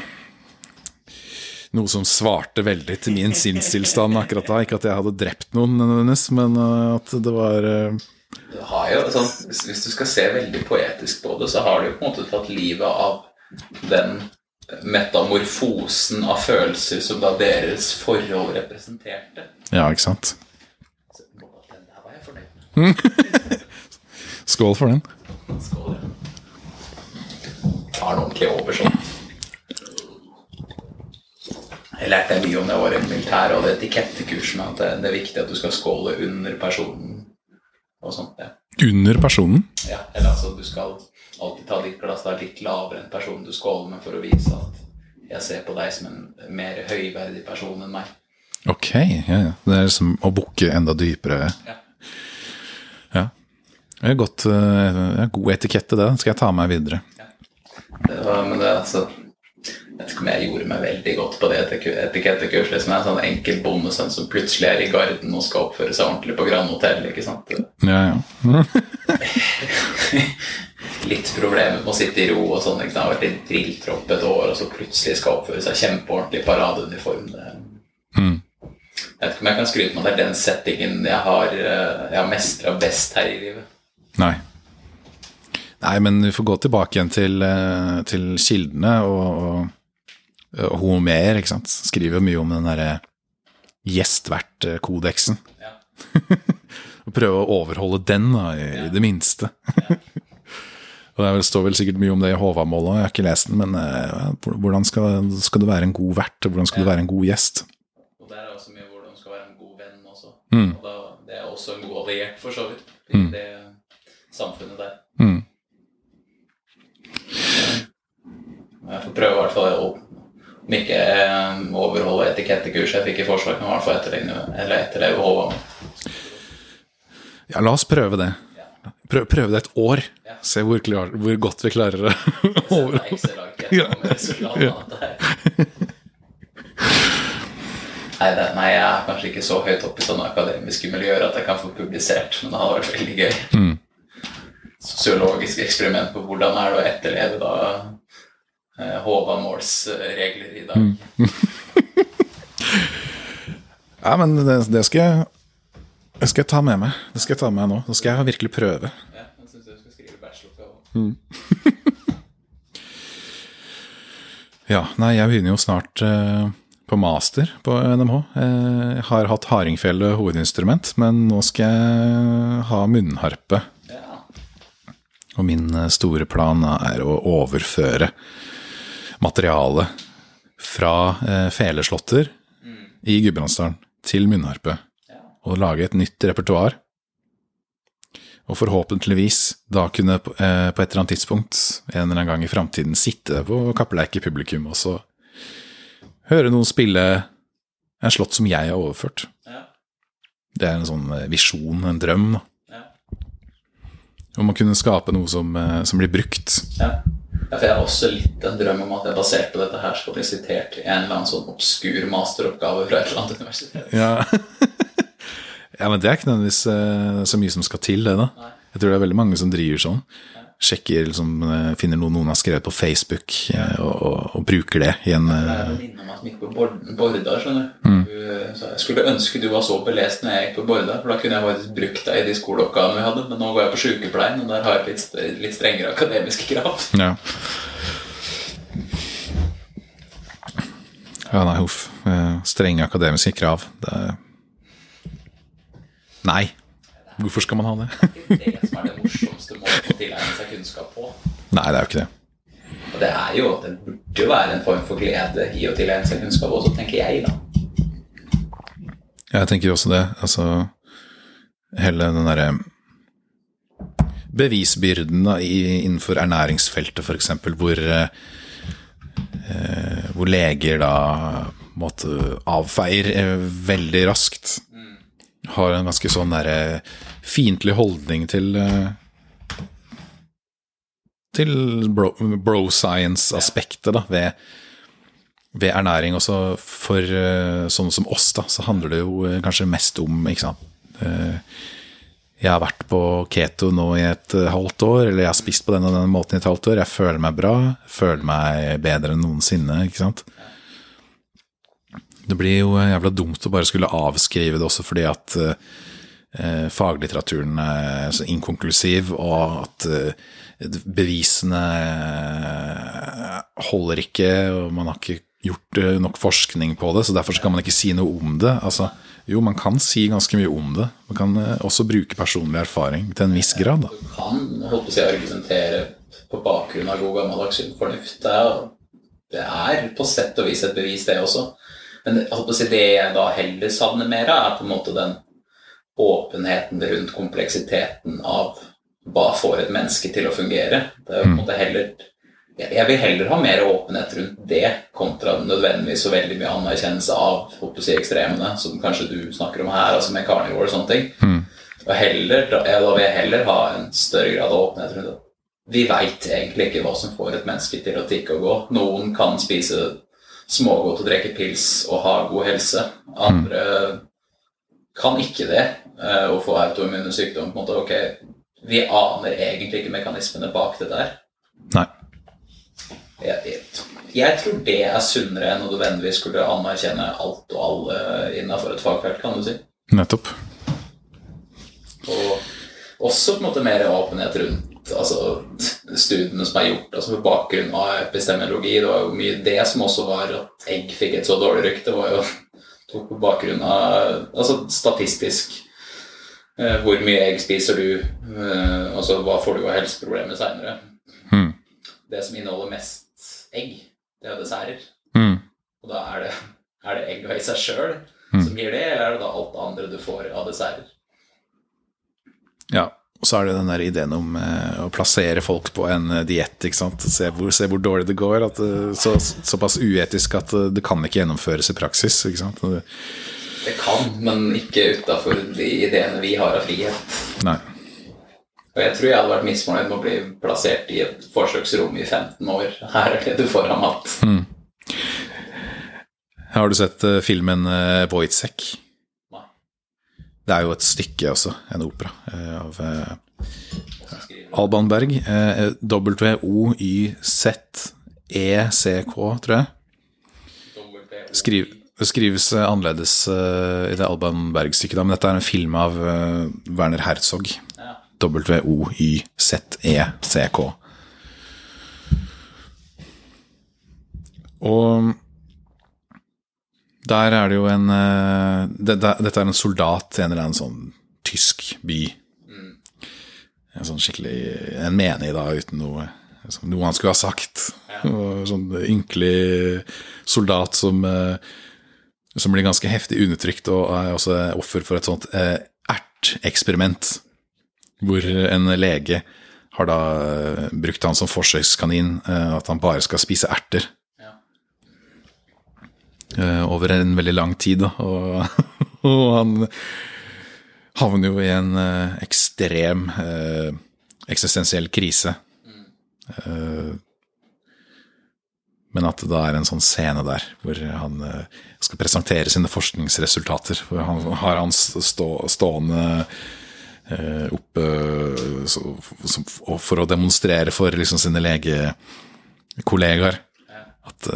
[SPEAKER 2] Noe som svarte veldig til min sinnstilstand akkurat da. Ikke at jeg hadde drept noen, nødvendigvis, men uh, at det var uh,
[SPEAKER 1] Du har jo sånn, hvis, hvis du skal se veldig poetisk på det, så har du jo på en måte tatt livet av den metamorfosen av følelser som da deres forhold representerte.
[SPEAKER 2] Ja, ikke sant.
[SPEAKER 1] Så, Den der var jeg fornøyd med.
[SPEAKER 2] Skål for den.
[SPEAKER 1] Skål. ja. Tar den ordentlig over sånn. Jeg lærte mye om det året i militæret og det etikettekursen, at det, det er viktig at du skal skåle under personen og sånt. Ja.
[SPEAKER 2] Under personen.
[SPEAKER 1] Ja, eller altså du skal alltid ta ditt glass da litt lavere enn personen du skåler med, for å vise at jeg ser på deg som en mer høyverdig person enn meg.
[SPEAKER 2] Ok, ja, ja. Det er som å bukke enda dypere.
[SPEAKER 1] Ja.
[SPEAKER 2] Ja. Det er godt, uh, god etikette, det. Skal jeg ta med meg videre.
[SPEAKER 1] Det var, men det er altså Jeg vet ikke om jeg gjorde meg veldig godt på det etik- etikettekurset. Som er en sånn enkel bondesønn som plutselig er i garden og skal oppføre seg ordentlig på Grand Hotell. ikke sant?
[SPEAKER 2] Ja, ja.
[SPEAKER 1] Litt problemer med å sitte i ro og sånn. ikke sant? Har vært i drilltropp et år, og så plutselig skal oppføre seg kjempeordentlig i paradeuniform.
[SPEAKER 2] Mm.
[SPEAKER 1] Jeg vet ikke om jeg kan skryte med at det er den settingen jeg har, eh, jeg har mestra best her i livet.
[SPEAKER 2] Nei. Nei, men vi får gå tilbake igjen til, eh, til kildene, og, og Homer ikke sant? skriver mye om den derre gjestvert-kodeksen.
[SPEAKER 1] Ja.
[SPEAKER 2] Prøve å overholde den, da, i, i det minste. og det står vel sikkert mye om det i Håvamålet, jeg har ikke lest den, men eh, hvordan skal, skal du være en god vert, og hvordan skal du være en god gjest?
[SPEAKER 1] Og der er også mye hvordan du skal være en god venn også.
[SPEAKER 2] Mm.
[SPEAKER 1] Og da, det er også en god alliert, for så vidt, i det samfunnet der.
[SPEAKER 2] Mm.
[SPEAKER 1] Jeg får prøve i hvert fall å ikke eh, overholde etikettekurset jeg fikk i Forsvaret, men i hvert fall etterligne, eller etterleve HV.
[SPEAKER 2] Ja, la oss prøve det. Prøv, prøve det et år.
[SPEAKER 1] Ja.
[SPEAKER 2] Se hvor, klar, hvor godt vi klarer det. Ja.
[SPEAKER 1] her. Nei, det, nei, jeg er kanskje ikke så høyt oppe i sånne akademiske miljøer at jeg kan få publisert, men det hadde vært veldig gøy.
[SPEAKER 2] Mm.
[SPEAKER 1] Sosiologisk eksperiment på hvordan er det å etterleve da eh, Håvamåls eh, regler i dag.
[SPEAKER 2] Mm. Ja, men det, det skal jeg det skal jeg ta med meg. Det skal jeg ta med meg nå. Nå skal jeg virkelig prøve.
[SPEAKER 1] Ja, jeg synes jeg skal skrive bacheloroppgave.
[SPEAKER 2] Ja, nei, jeg begynner jo snart eh, på master på NMH. Eh, Jeg har hatt hardingfele hovedinstrument, men nå skal jeg ha munnharpe.
[SPEAKER 1] Ja.
[SPEAKER 2] Og min eh, store plan er å overføre materiale fra eh, feleslåtter i Gudbrandsdalen til munnharpe.
[SPEAKER 1] Ja.
[SPEAKER 2] Og lage et nytt repertoar. Og forhåpentligvis da kunne på eh, på et eller annet tidspunkt en eller annen gang i framtiden sitte på kappleik i publikum og så høre noen spille en slått som jeg har overført.
[SPEAKER 1] Ja.
[SPEAKER 2] Det er en sånn eh, visjon, en drøm. da.
[SPEAKER 1] Ja.
[SPEAKER 2] Om å kunne skape noe som, eh, som blir brukt.
[SPEAKER 1] Ja. Ja, for Jeg har også litt en drøm om at jeg basert på dette her skal bli sitert i en eller annen sånn obskur masteroppgave fra et eller annet universitet.
[SPEAKER 2] Ja, ja men det er ikke nødvendigvis eh, så mye som skal til, det, da.
[SPEAKER 1] Nei.
[SPEAKER 2] Jeg tror det er veldig mange som driver sånn. Sjekker, liksom, eh, finner noe noen har skrevet på Facebook, eh, og, og, og bruker det i en eh,
[SPEAKER 1] er en venninne meg som gikk på Bord- Borda, skjønner du. Hun Jeg skulle ønske du var så belest når jeg gikk på Borda, for da kunne jeg faktisk brukt deg i de skoleoppgavene vi hadde, men nå går jeg på sykepleien, og der har jeg litt, litt strengere akademiske krav.
[SPEAKER 2] Ja. Ja, nei, huff. Eh, Strenge akademiske krav. Det Nei. Hvorfor skal man ha det?
[SPEAKER 1] Det er ikke det som er det morsomste måten å tilegne seg kunnskap på.
[SPEAKER 2] Nei, det er jo ikke det.
[SPEAKER 1] Og det er jo, det burde jo være en form for glede i å tilegne seg kunnskap også, tenker jeg, da.
[SPEAKER 2] Jeg tenker også det. Altså hele den derre bevisbyrden da, innenfor ernæringsfeltet, f.eks., hvor, eh, eh, hvor leger da måtte avfeier eh, veldig raskt. Har en ganske sånn derre fiendtlig holdning til eh, til bro, bro science-aspektet da, ved, ved ernæring. Også for eh, sånne som oss, da, så handler det jo eh, kanskje mest om ikke sant? Eh, jeg har vært på keto nå i et eh, halvt år, eller jeg har spist på den og den måten i et halvt år. Jeg føler meg bra, føler meg bedre enn noensinne, ikke sant. Det blir jo jævla dumt å bare skulle avskrive det også fordi at eh, faglitteraturen er så inkonklusiv, og at eh, bevisene eh, holder ikke, og man har ikke gjort eh, nok forskning på det, så derfor så kan man ikke si noe om det. Altså, jo, man kan si ganske mye om det. Man kan eh, også bruke personlig erfaring til en viss grad. Da.
[SPEAKER 1] Du kan holdt på å si, argumentere på bakgrunn av god gammeldags fornuft. Det er på sett og vis et bevis, det også. Men si, det jeg da heller savner mer av, er på en måte den åpenheten rundt kompleksiteten av hva får et menneske til å fungere. Det er på en måte heller jeg vil heller ha mer åpenhet rundt det, kontra nødvendigvis så veldig mye anerkjennelse av si, ekstremene, som kanskje du snakker om her, altså med carnivore og sånne ting.
[SPEAKER 2] Mm.
[SPEAKER 1] Og heller, da, da vil jeg heller ha en større grad av åpenhet rundt det. Vi veit egentlig ikke hva som får et menneske til å tikke og gå. Noen kan spise smågodt og drikke pils og ha god helse. Andre kan ikke det å og få autoimmune sykdom. På en måte, ok, Vi aner egentlig ikke mekanismene bak det der.
[SPEAKER 2] Nei.
[SPEAKER 1] Jeg, jeg, jeg tror det er sunnere enn å nødvendigvis skulle anerkjenne alt og alle innafor et fagfelt, kan du si.
[SPEAKER 2] Nettopp.
[SPEAKER 1] Og også på en måte mer åpenhet rundt altså, studiene som er gjort altså på bakgrunn av epistemologi. Det var jo mye det som også var at egg fikk et så dårlig rykte. var jo tok på bakgrunn av altså statistisk eh, hvor mye egg spiser du, eh, altså hva får du av helseproblemer seinere.
[SPEAKER 2] Mm.
[SPEAKER 1] Det som inneholder mest egg, det er desserter.
[SPEAKER 2] Mm.
[SPEAKER 1] Og da er det, er det egga i seg sjøl
[SPEAKER 2] Mm.
[SPEAKER 1] som gir det, eller er det da alt det andre du får av desserter?
[SPEAKER 2] Ja. Og så er det den der ideen om eh, å plassere folk på en eh, diett. Se se hvor dårlig det går. At, eh, så, såpass uetisk at eh, det kan ikke gjennomføres i praksis. Det-
[SPEAKER 1] kan, men ikke utafor de ideene vi har av frihet.
[SPEAKER 2] Nei.
[SPEAKER 1] Og jeg tror jeg hadde vært misfornøyd med å bli plassert i et forsøksrom i 15 år. Her er det du får av mat.
[SPEAKER 2] Har du sett filmen Voitsek? Det er jo et stykke også, en opera, eh, av eh, Alban Berg. Eh, W-O-Y-Z-E-C-K, tror jeg. Skriv, skrives annerledes i det Alban Berg-stykket, men dette er en film av Werner Herzog. W-O-Y-Z-E-C-K. Og der er det jo en eh, det, det, Dette er en soldat i en eller annen sånn tysk by. En sånn skikkelig En menig, da, uten noe som noe han skulle ha sagt. Ja. sånn ynkelig soldat som eh, som blir ganske heftig undertrykt og er også offer for et sånt eh, erteksperiment. Hvor en lege har da brukt han som forsøkskanin, at han bare skal spise erter. Eh, over en veldig lang tid. Og, og han havner jo i en eh, ekstrem eh, eksistensiell krise. Men at det da er en sånn scene der hvor han skal presentere sine forskningsresultater. Hvor han har han stå, stående oppe for å demonstrere for liksom sine legekollegaer at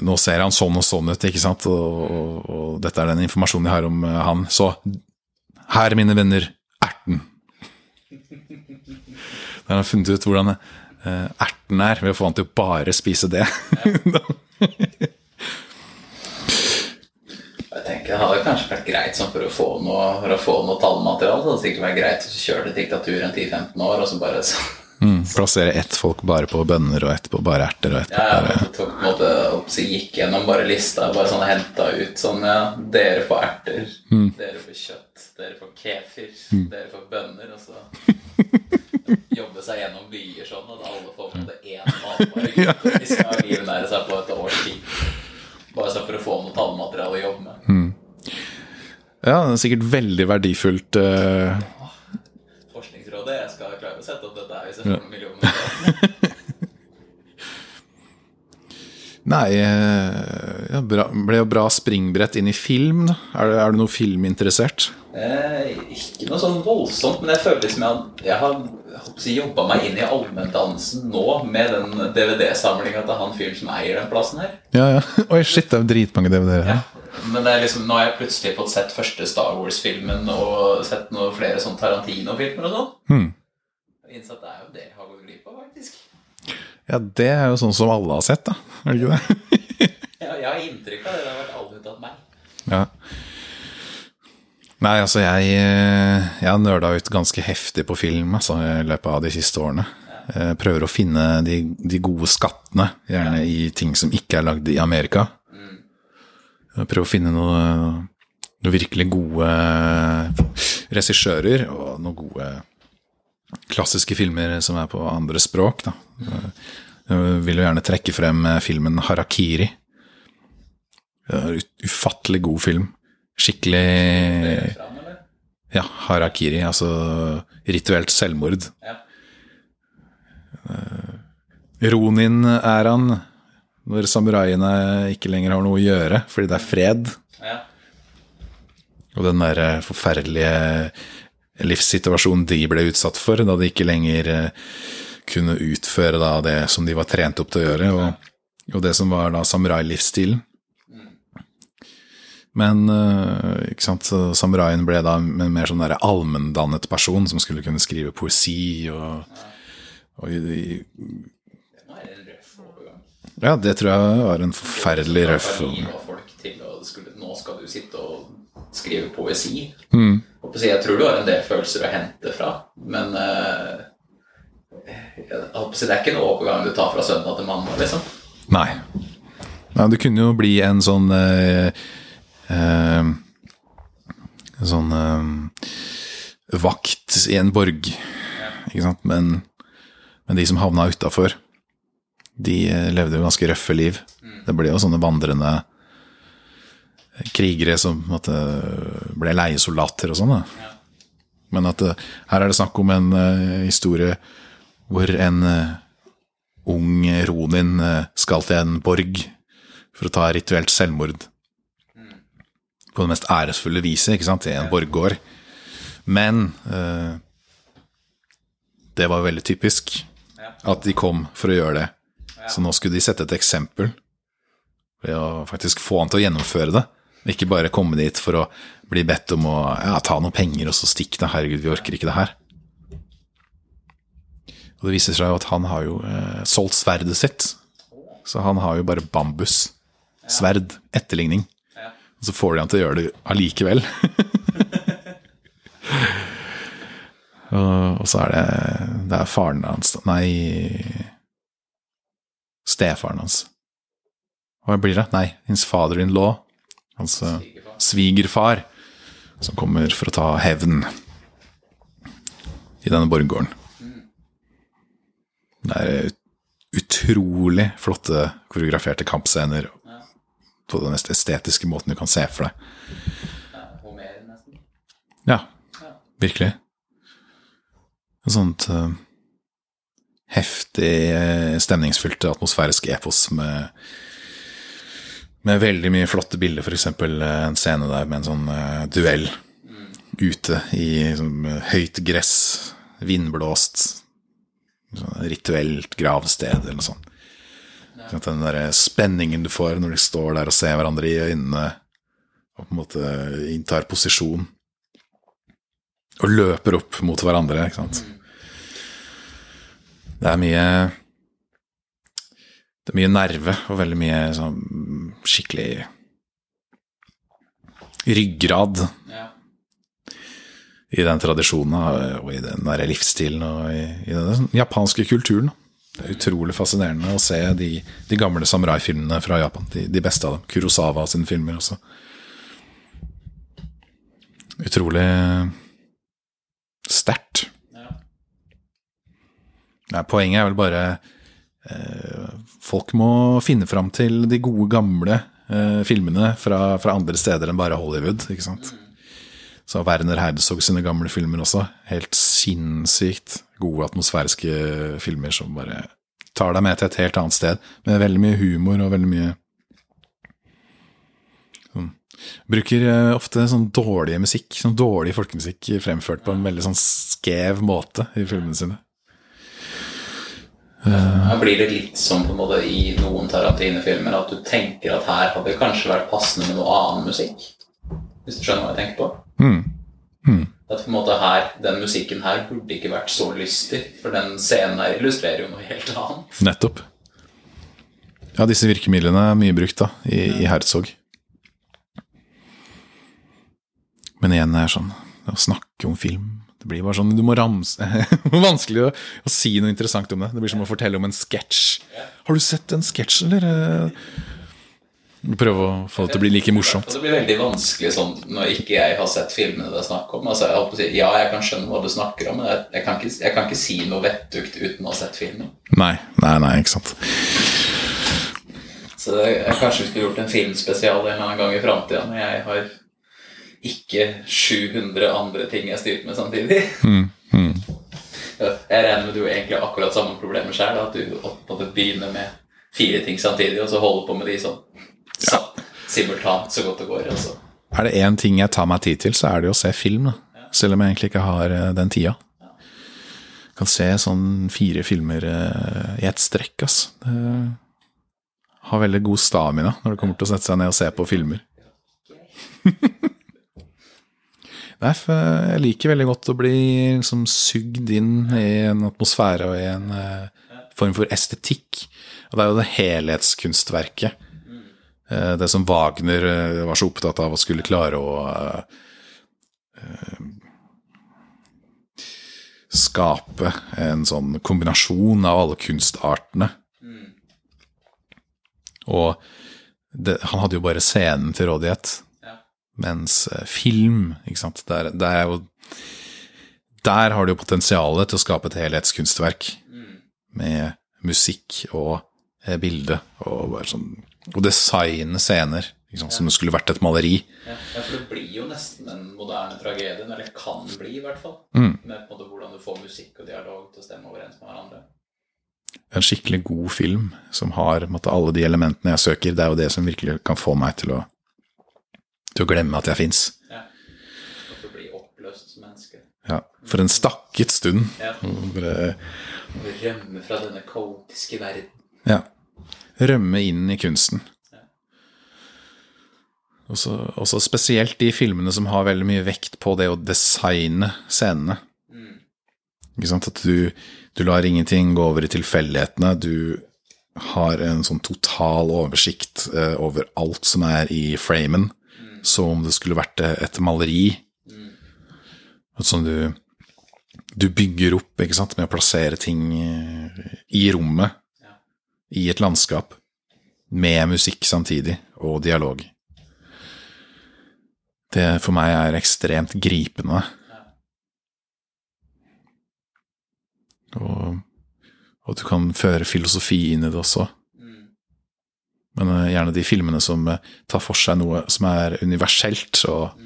[SPEAKER 2] nå ser han sånn og sånn ut, ikke sant, og, og, og dette er den informasjonen jeg har om eh, han. Så her, mine venner, erten. Da har han funnet ut hvordan eh, erten er, ved å få han til å bare spise det.
[SPEAKER 1] Jeg tenker Det hadde kanskje vært greit sånn for å få noe, for å få noe tallmateriale. Det hadde sikkert vært greit å kjøre til diktatur en 10-15 år, og så bare så,
[SPEAKER 2] mm, plassere ett folk bare på bønner, og ett på bare erter, og ett på
[SPEAKER 1] Ja,
[SPEAKER 2] bare
[SPEAKER 1] jeg tok på en måte opp, så gikk gjennom bare lista bare sånn henta ut sånn ja, Dere får erter, dere får kjøtt, dere får kefir, dere får bønner. Og så jobbe seg gjennom byer sånn at alle får på en måte én matvaregruppe. De skal livnære seg på et års tid. Bare sånn for å få noe tallmateriale å jobbe med.
[SPEAKER 2] Ja, det er sikkert veldig verdifullt. eh,
[SPEAKER 1] Forskningsrådet, jeg skal klare å sette opp
[SPEAKER 2] Nei, eh, ja, bra, ble jo bra springbrett inn i film. Er, du- er du noe filminteressert?
[SPEAKER 1] Eh, ikke noe sånn voldsomt, men jeg føler liksom jeg, jeg har si, jobba meg inn i allmenndansen nå med den DVD-samlinga til han fyren som eier den plassen her.
[SPEAKER 2] Ja, ja. Oi, shit, det er dritmange DVD-er her.
[SPEAKER 1] Men det er liksom, nå har jeg plutselig fått sett første Star Wars-filmen og sett noen flere sånn Tarantino-filmer og sånn.
[SPEAKER 2] Hmm.
[SPEAKER 1] Det er jo det jeg har gått glipp av, faktisk.
[SPEAKER 2] Ja, det er jo sånn som alle har sett, da. Er det ikke det?
[SPEAKER 1] Jeg, jeg har inntrykk av det. Det har vært alle unntatt meg.
[SPEAKER 2] Ja. Nei, altså jeg, eh, jeg har nøla ut ganske heftig på film altså, i løpet av de siste årene. Ja. prøver å finne de, de gode skattene, gjerne i ting som ikke er lagd i Amerika. Mm. prøver å finne noe, noe virkelig gode regissører og noen gode klassiske filmer som er på andre språk. Da. Jeg vil jo gjerne trekke frem filmen 'Harakiri'. Er en Ufattelig god film. Skikkelig Ja, harakiri, altså rituelt selvmord.
[SPEAKER 1] Ronin
[SPEAKER 2] Ronin-æraen, når samuraiene ikke lenger har noe å gjøre fordi det er fred. Og den der eh, forferdelige livssituasjonen de ble utsatt for, da de ikke lenger eh, kunne utføre da det som de var trent opp til å gjøre, og, og det som var da samurai-livsstilen. Men eh, ikke sant, samuraien ble da en mer sånn allmenndannet person som skulle kunne skrive poesi og, og i. Ja, det tror jeg var en forferdelig røff
[SPEAKER 1] Nå skal du sitte og skrive poesi.
[SPEAKER 2] Mm.
[SPEAKER 1] Jeg tror du har en del følelser å hente fra, men eh, det er ikke en overgang du tar fra søndag til mandag, liksom.
[SPEAKER 2] Nei. Nei, det kunne jo bli en sånn eh, eh, En sånn eh, vakt i en borg, ikke sant. Men, men de som havna utafor, de eh, levde jo ganske røffe liv. Det ble jo sånne vandrende krigere som måte, ble leiesoldater og sånn. Ja. Men at eh, her er det snakk om en uh, historie hvor en uh, ung Ronin uh, skal til en borg for å ta rituelt selvmord. På det mest æresfulle viset, ikke sant, i en borggård. Men det var veldig typisk at de kom for å gjøre det. Så nå skulle de sette et eksempel ved å faktisk få han til å gjennomføre det. Ikke bare komme dit for å bli bedt om å ja, ta noen penger og så stikke det. Herregud, vi orker ikke det her. Og det viser seg jo at han har jo eh, solgt sverdet sitt. Så han har jo bare bambus. Sverd. Etterligning. Og så får de han til å gjøre det allikevel. og, og så er det Det er faren hans Nei Stefaren hans. Hva blir det? Nei, hans father-in-law. Hans eh, svigerfar. Som kommer for å ta hevn i denne borggården. Det er utrolig flotte koreograferte kampscener på den mest estetiske måten du kan se for deg.
[SPEAKER 1] Ja,
[SPEAKER 2] virkelig. Et sånt uh, heftig, eh, stemningsfylt, atmosfærisk epos med med veldig mye flotte bilder, f.eks. en scene der med en sånn uh, duell ute i eh, høyt gress, vindblåst, sånn rituelt gravsted eller noe sånt. Sånn Den der spenningen du får når de står der og ser hverandre i øynene og på en måte inntar posisjon og løper opp mot hverandre, ikke sant. Det er mye Det er mye nerve og veldig mye sånn skikkelig ryggrad
[SPEAKER 1] Ja.
[SPEAKER 2] i den tradisjonen og i den der livsstilen og i, i den japanske kulturen. Det er utrolig fascinerende å se de, de gamle samurai-filmene fra Japan. De, de beste av dem. Kurosawa sine filmer også. Utrolig sterkt.
[SPEAKER 1] Ja.
[SPEAKER 2] Poenget er vel bare Folk må finne fram til de gode, gamle eh, filmene fra, fra andre steder enn bare Hollywood. ikke sant? Så Werner Herzog sine gamle filmer også. Helt sinnssykt gode atmosfæriske filmer som bare tar deg med til et helt annet sted. Med veldig mye humor og veldig mye sånn, Bruker eh, ofte sånn dårlig musikk, sånn dårlig folkemusikk fremført på en veldig sånn skev måte i filmene sine.
[SPEAKER 1] Da blir det litt som på en måte i noen Tarantine-filmer at du tenker at her hadde det kanskje vært passende med noe annen musikk. Hvis du skjønner hva jeg tenker på?
[SPEAKER 2] Mm.
[SPEAKER 1] At på en måte her, den musikken her burde ikke vært så lystig, for den scenen her illustrerer jo noe helt annet.
[SPEAKER 2] Nettopp. Ja, disse virkemidlene er mye brukt da, i, i Herzog. Men igjen er sånn å snakke om film Det blir bare sånn Du må ramse vanskelig å, å si noe interessant om det. Det blir som å fortelle om en sketsj. Har du sett en sketsj, eller? Prøve å få det til å bli like morsomt.
[SPEAKER 1] Det blir veldig vanskelig sånn når ikke jeg har sett filmene det er snakk om. Altså, jeg håper å si, ja, jeg kan skjønne hva du snakker om, men jeg, jeg, kan, ikke, jeg kan ikke si noe vettugt uten å ha sett filmen.
[SPEAKER 2] Nei, nei, nei, ikke sant.
[SPEAKER 1] Så det, jeg kanskje skulle gjort en filmspesial en eller annen gang i framtida, når jeg har ikke 700 andre ting jeg styrte med samtidig.
[SPEAKER 2] Mm, mm.
[SPEAKER 1] Jeg regner med du har akkurat samme problemer sjøl, at du måtte begynne med fire ting samtidig, og så holde på med de sånn sa- simultant så godt det går. Altså.
[SPEAKER 2] Er det én ting jeg tar meg tid til, så er det å se film. Da. Selv om jeg egentlig ikke har eh, den tida. Kan se sånn fire filmer eh, i ett strekk, ass. Det har veldig god stamina når det kommer til å sette seg ned og se på filmer. Nei, for jeg liker veldig godt å bli liksom sugd inn i en atmosfære og i en eh, form for estetikk. Og det er jo det helhetskunstverket. Eh, det som Wagner eh, var så opptatt av å skulle klare å skape en sånn kombinasjon av alle kunstartene. Og det, han hadde jo bare scenen til rådighet.
[SPEAKER 1] Ja.
[SPEAKER 2] Mens eh, film, ikke sant Der, det er jo Der har du jo potensialet til å skape et helhetskunstverk. Med musikk og eh, bilde og sånn Og designe scener, ikke sant, som det skulle vært et maleri.
[SPEAKER 1] Ja, ja, for det blir jo nesten en moderne tragedie, eller kan bli i hvert fall.
[SPEAKER 2] Mm.
[SPEAKER 1] Med måte hvordan du får musikk og dialog til å stemme overens med hverandre.
[SPEAKER 2] En skikkelig god film som har måtte, alle de elementene jeg søker. Det er jo det som virkelig kan få meg til å, til å glemme at jeg fins.
[SPEAKER 1] Ja. Og for blir bli oppløst som menneske.
[SPEAKER 2] Ja, for en stakket stund.
[SPEAKER 1] Ja.
[SPEAKER 2] Bare,
[SPEAKER 1] rømme fra denne kaotiske verden.
[SPEAKER 2] ja, rømme inn i kunsten. Også, også spesielt de filmene som har veldig mye vekt på det å designe scenene. Ikke sant? At du, du lar ingenting gå over i tilfeldighetene. Du har en sånn total oversikt eh, over alt som er i framen, som om det skulle vært et maleri. Som du, du bygger opp ikke sant? med å plassere ting eh, i rommet, i et landskap, med musikk samtidig, og dialog. Det for meg er ekstremt gripende. Og, og du kan føre filosofi inn i det også. Men eh, gjerne de filmene som eh, tar for seg noe som er universelt, og,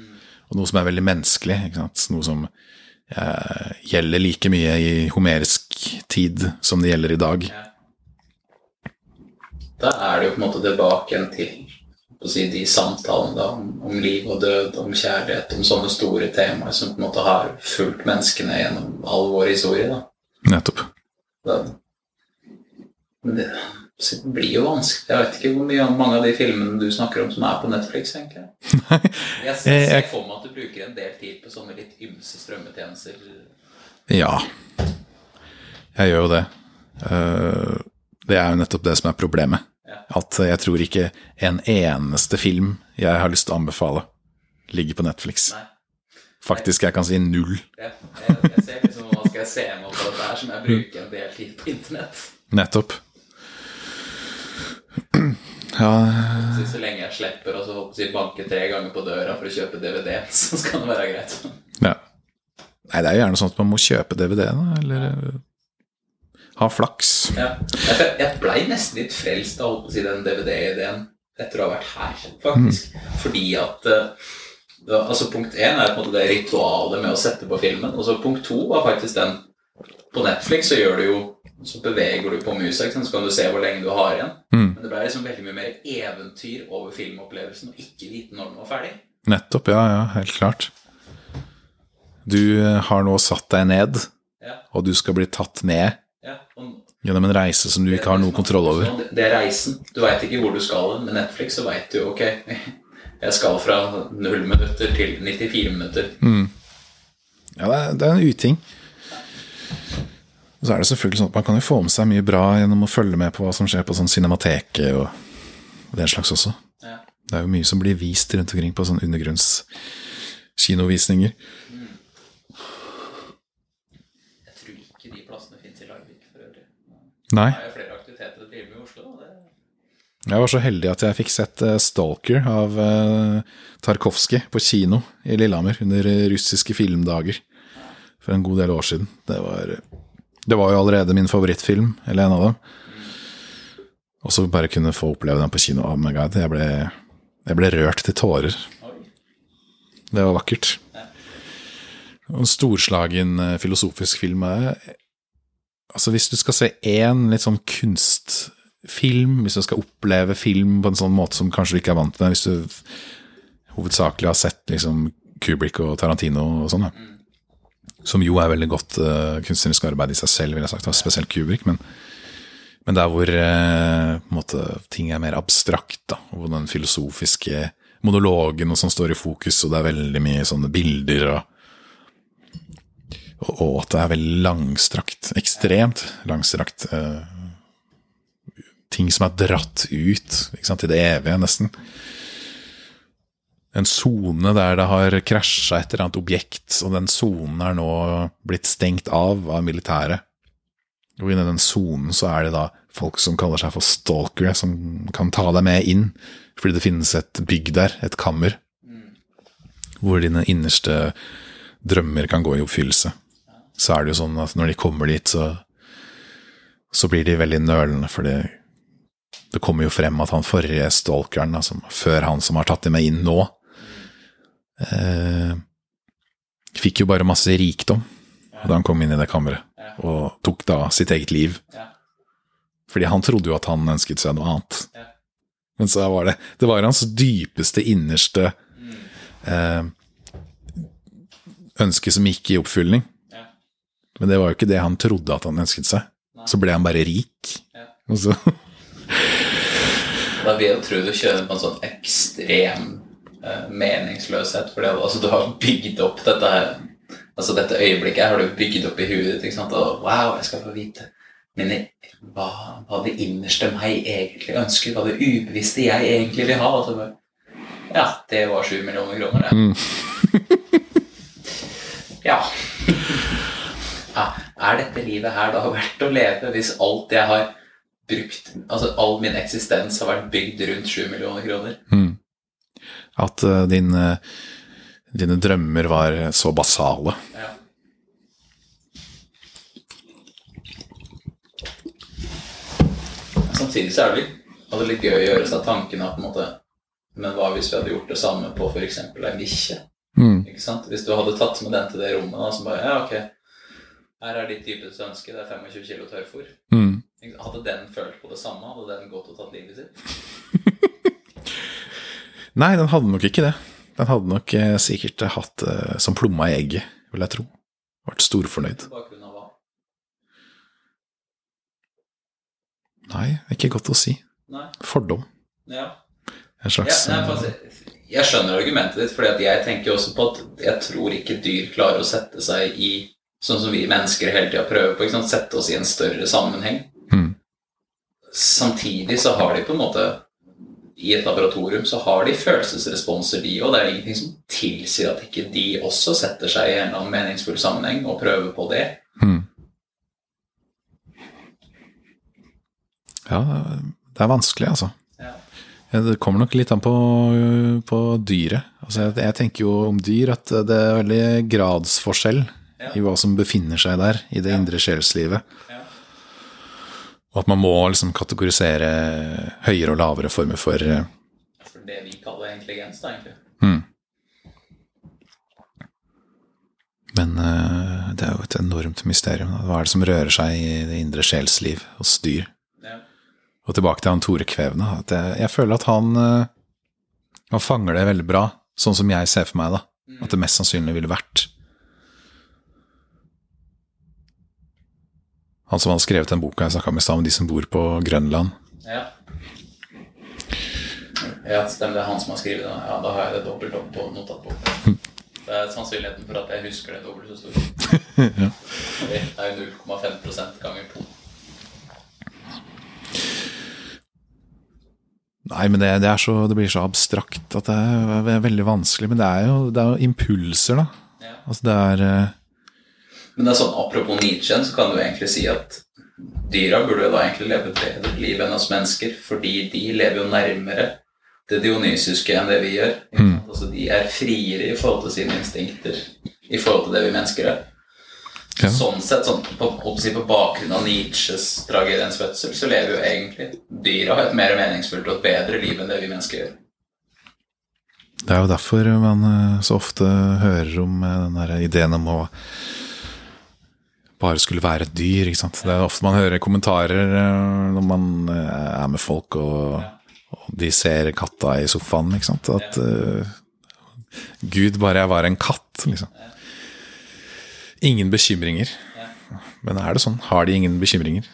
[SPEAKER 2] og noe som er veldig menneskelig. Noe som eh, gjelder like mye i homerisk tid som det gjelder i dag.
[SPEAKER 1] Da er det jo på en måte tilbake igjen til si, de samtalene da, om, om liv og død, om kjærlighet, om sånne store temaer som på en måte har fulgt menneskene gjennom all vår historie. da.
[SPEAKER 2] Nettopp.
[SPEAKER 1] Da, det, det blir jo vanskelig. Jeg vet ikke hvor mye mange av de filmene du snakker om som er på Netflix, egentlig. Jeg ser,
[SPEAKER 2] Jeg-
[SPEAKER 1] for meg at du bruker en del tid på sånne litt ymse strømmetjenester.
[SPEAKER 2] Ja, jeg gjør jo det. Eh, Det er jo nettopp det som er problemet. At jeg tror ikke en eneste film jeg har lyst til å anbefale, ligger på Netflix. Faktisk, jeg kan si null.
[SPEAKER 1] Jeg, jeg, jeg ser liksom hva skal jeg se med på dette her, som jeg bruker en del tid på internett.
[SPEAKER 2] Nettopp. Ja,
[SPEAKER 1] Så, så lenge jeg slipper å så håper banke tre ganger på døra for å kjøpe DVD, så skal det være greit.
[SPEAKER 2] ja. Nei, det er jo gjerne sånn at man må kjøpe DVD, da, eller eh, ha flaks.
[SPEAKER 1] Ja. Jeg, blei nesten litt frelst av å si, den DVD-ideen etter å ha vært her, faktisk. Fordi at eh, altså Punkt én er på en måte det ritualet med å sette på filmen. Og så punkt to var faktisk den På Netflix så gjør du jo så beveger du på musa, så kan du se hvor lenge du har igjen.
[SPEAKER 2] Mm.
[SPEAKER 1] Men det ble liksom veldig mye mer eventyr over filmopplevelsen og ikke vite når den var ferdig.
[SPEAKER 2] Nettopp, ja, ja, helt klart. Du eh, har nå satt deg ned,
[SPEAKER 1] Ja,
[SPEAKER 2] og du skal bli tatt med
[SPEAKER 1] ja.
[SPEAKER 2] Gjennom en reise som du ikke har noe kontroll over.
[SPEAKER 1] Det, er reisen. Du veit ikke hvor du skal. Med Netflix så veit du ok, jeg skal fra null minutter til 94 minutter.
[SPEAKER 2] Ja, det er, det er en uting. Og så er det selvfølgelig sånn at man kan jo få med seg mye bra gjennom å følge med på hva som skjer på sånn cinemateket og den slags også.
[SPEAKER 1] Ja.
[SPEAKER 2] Det er jo mye som blir vist rundt omkring på sånn undergrunnskinovisninger.
[SPEAKER 1] Jeg tror ikke de plassene fins i Larvik for øvrig.
[SPEAKER 2] Nei.
[SPEAKER 1] Det er jo flere aktiviteter å drive med i Oslo. Det...
[SPEAKER 2] Jeg var så heldig at jeg fikk sett eh, Stalker av uh, Tarkovskij på kino i Lillehammer under eh, russiske filmdager for en god del år siden. Det var, det var jo allerede min favorittfilm, eller en av dem. Og så bare kunne få oppleve den på kino. Oh my god, jeg ble, rørt til tårer. Det var vakkert. En storslagen eh, filosofisk film er Altså, hvis du skal se én litt sånn kunstfilm, hvis du skal oppleve film på en sånn måte som kanskje du ikke er vant til, hvis du hovedsakelig har sett liksom Kubrick og Tarantino og sånn, da. Som jo er veldig godt uh, kunstnerisk arbeid i seg selv, vil jeg sagt, spesielt Kubrick, men, men der hvor uh, måte, ting er mer abstrakt, da, hvor den filosofiske monologen og sånn står i fokus, og det er veldig mye sånne bilder og og, at det er veldig langstrakt. Ekstremt langstrakt. eh, ting som er dratt ut sant, til det evige, nesten. En sone der det har krasja et eller annet objekt, og den sonen er nå blitt stengt av av militæret. Og inni den sonen så er det da folk som kaller seg for stalkere, som kan ta deg med inn, fordi det finnes et bygg der, et kammer, hvor dine innerste drømmer kan gå i oppfyllelse så er det jo sånn at når de kommer dit, så, så blir de veldig nølende, for det, kommer jo frem at han forrige stalkeren, altså, før han som har tatt dem med inn nå, eh, fikk jo bare masse rikdom da han kom inn i det kammeret, og tok da sitt eget liv.
[SPEAKER 1] Ja.
[SPEAKER 2] Fordi han trodde jo at han ønsket seg noe annet.
[SPEAKER 1] Ja.
[SPEAKER 2] Men så var det Det var hans dypeste, innerste eh, ønske som gikk i oppfylling.
[SPEAKER 1] Ja.
[SPEAKER 2] Men det var jo ikke det han trodde at han ønsket seg. Så ble han bare rik.
[SPEAKER 1] Ja.
[SPEAKER 2] Og så,
[SPEAKER 1] Da vil jeg tro du kjører på en sånn ekstrem meningsløshet. For altså, du har bygd opp dette her Altså dette øyeblikket har du bygd opp i huet ditt. ikke sant? Og wow, jeg skal få vite mine, hva, hva det innerste meg egentlig ønsker. Hva det ubevisste jeg egentlig vil ha. Og så bare, ja, det var sju millioner kroner, det. ja. ja. Er dette livet her da verdt å leve hvis alt jeg har brukt Altså all min eksistens har vært bygd rundt sju millioner kroner?
[SPEAKER 2] At eh, din, eh, dine drømmer var så basale.
[SPEAKER 1] Ja. Samtidig så er det litt, det litt gøy å gjøre seg tankene på en måte Men hva hvis vi hadde gjort det samme på f.eks. ei bikkje?
[SPEAKER 2] Mm.
[SPEAKER 1] Ikke sant? Hvis du hadde tatt med den til det rommet, da, så bare Ja, ok, her er ditt dypeste ønske, det er 25 kg tørrfôr.
[SPEAKER 2] Mm.
[SPEAKER 1] Hadde den følt på det samme? Hadde den gått og tatt livet sitt?
[SPEAKER 2] Nei, den hadde nok ikke det. Den hadde nok eh, sikkert hatt det som plomma i egget, vil jeg tro. Vært storfornøyd. Nei, ikke godt å si.
[SPEAKER 1] Nei?
[SPEAKER 2] Fordom.
[SPEAKER 1] Ja.
[SPEAKER 2] En
[SPEAKER 1] Ja,
[SPEAKER 2] slags
[SPEAKER 1] nei,
[SPEAKER 2] eh,
[SPEAKER 1] jeg skjønner argumentet ditt, fordi jeg tenker også på at jeg tror ikke dyr klarer å sette seg i Sånn som vi mennesker hele tida prøver på. Sette oss i en større sammenheng.
[SPEAKER 2] Mm.
[SPEAKER 1] Samtidig så har de på en måte I et laboratorium så har de følelsesresponser, de òg. Det er ingenting som tilsier at ikke de også setter seg i en eller annen meningsfull sammenheng og prøver på det.
[SPEAKER 2] Hmm. Ja, det er vanskelig, altså.
[SPEAKER 1] Ja.
[SPEAKER 2] Det kommer nok litt an på, på dyret. Altså, jeg, jeg tenker jo om dyr at det er veldig gradsforskjell
[SPEAKER 1] Ja.
[SPEAKER 2] i hva som befinner seg der, i det
[SPEAKER 1] Ja.
[SPEAKER 2] indre sjelslivet.
[SPEAKER 1] Ja.
[SPEAKER 2] Og at man må liksom kategorisere høyere og lavere former for eh,
[SPEAKER 1] For det vi kaller intelligens, da, egentlig.
[SPEAKER 2] mm. Men uh, det er jo et enormt mysterium. da. Hva er det som rører seg i det indre sjelsliv hos dyr?
[SPEAKER 1] Ja.
[SPEAKER 2] Og tilbake til han Tore Kvevne. At jeg, jeg føler at han, uh, han fanger det veldig bra, sånn som jeg ser for meg da. At det mest sannsynlig ville vært. Han som hadde skrevet den boka jeg snakka med i stad, om de som bor på Grønland.
[SPEAKER 1] Ja. Ja, stemmer. Det er han som har skrevet den. Ja, da har jeg det dobbelt opp på notatboka. Det er sannsynligheten for at jeg husker det dobbelt så stor. Det er jo 0,5 ganger 2.
[SPEAKER 2] Nei, men det, det, er så, det blir så abstrakt at det er, er veldig vanskelig. Men det er jo, det er jo impulser, da.
[SPEAKER 1] Ja.
[SPEAKER 2] Altså det er eh,
[SPEAKER 1] Men det er sånn, apropos Nietzsche, så kan du egentlig si at dyra burde jo da egentlig leve et bedre liv enn oss mennesker, fordi de lever jo nærmere det dionysiske enn det vi gjør. Mm. Altså, de er friere i forhold til sine instinkter i forhold til det vi mennesker er.
[SPEAKER 2] Ja.
[SPEAKER 1] Sånn sett, sånn, på, på bakgrunn av Nietzsches tragediens fødsel, så lever jo egentlig dyra et mer meningsfullt og et bedre liv enn det vi mennesker gjør.
[SPEAKER 2] Det er jo derfor man eh, så ofte hører om eh, den der ideen om å bare skulle være et dyr. ikke sant? Det er ofte man hører kommentarer eh, når man eh, er med folk og, og de ser katta i sofaen, ikke sant. At uh, Gud bare var en katt, liksom. Ingen bekymringer. Men er det sånn? Har de ingen bekymringer?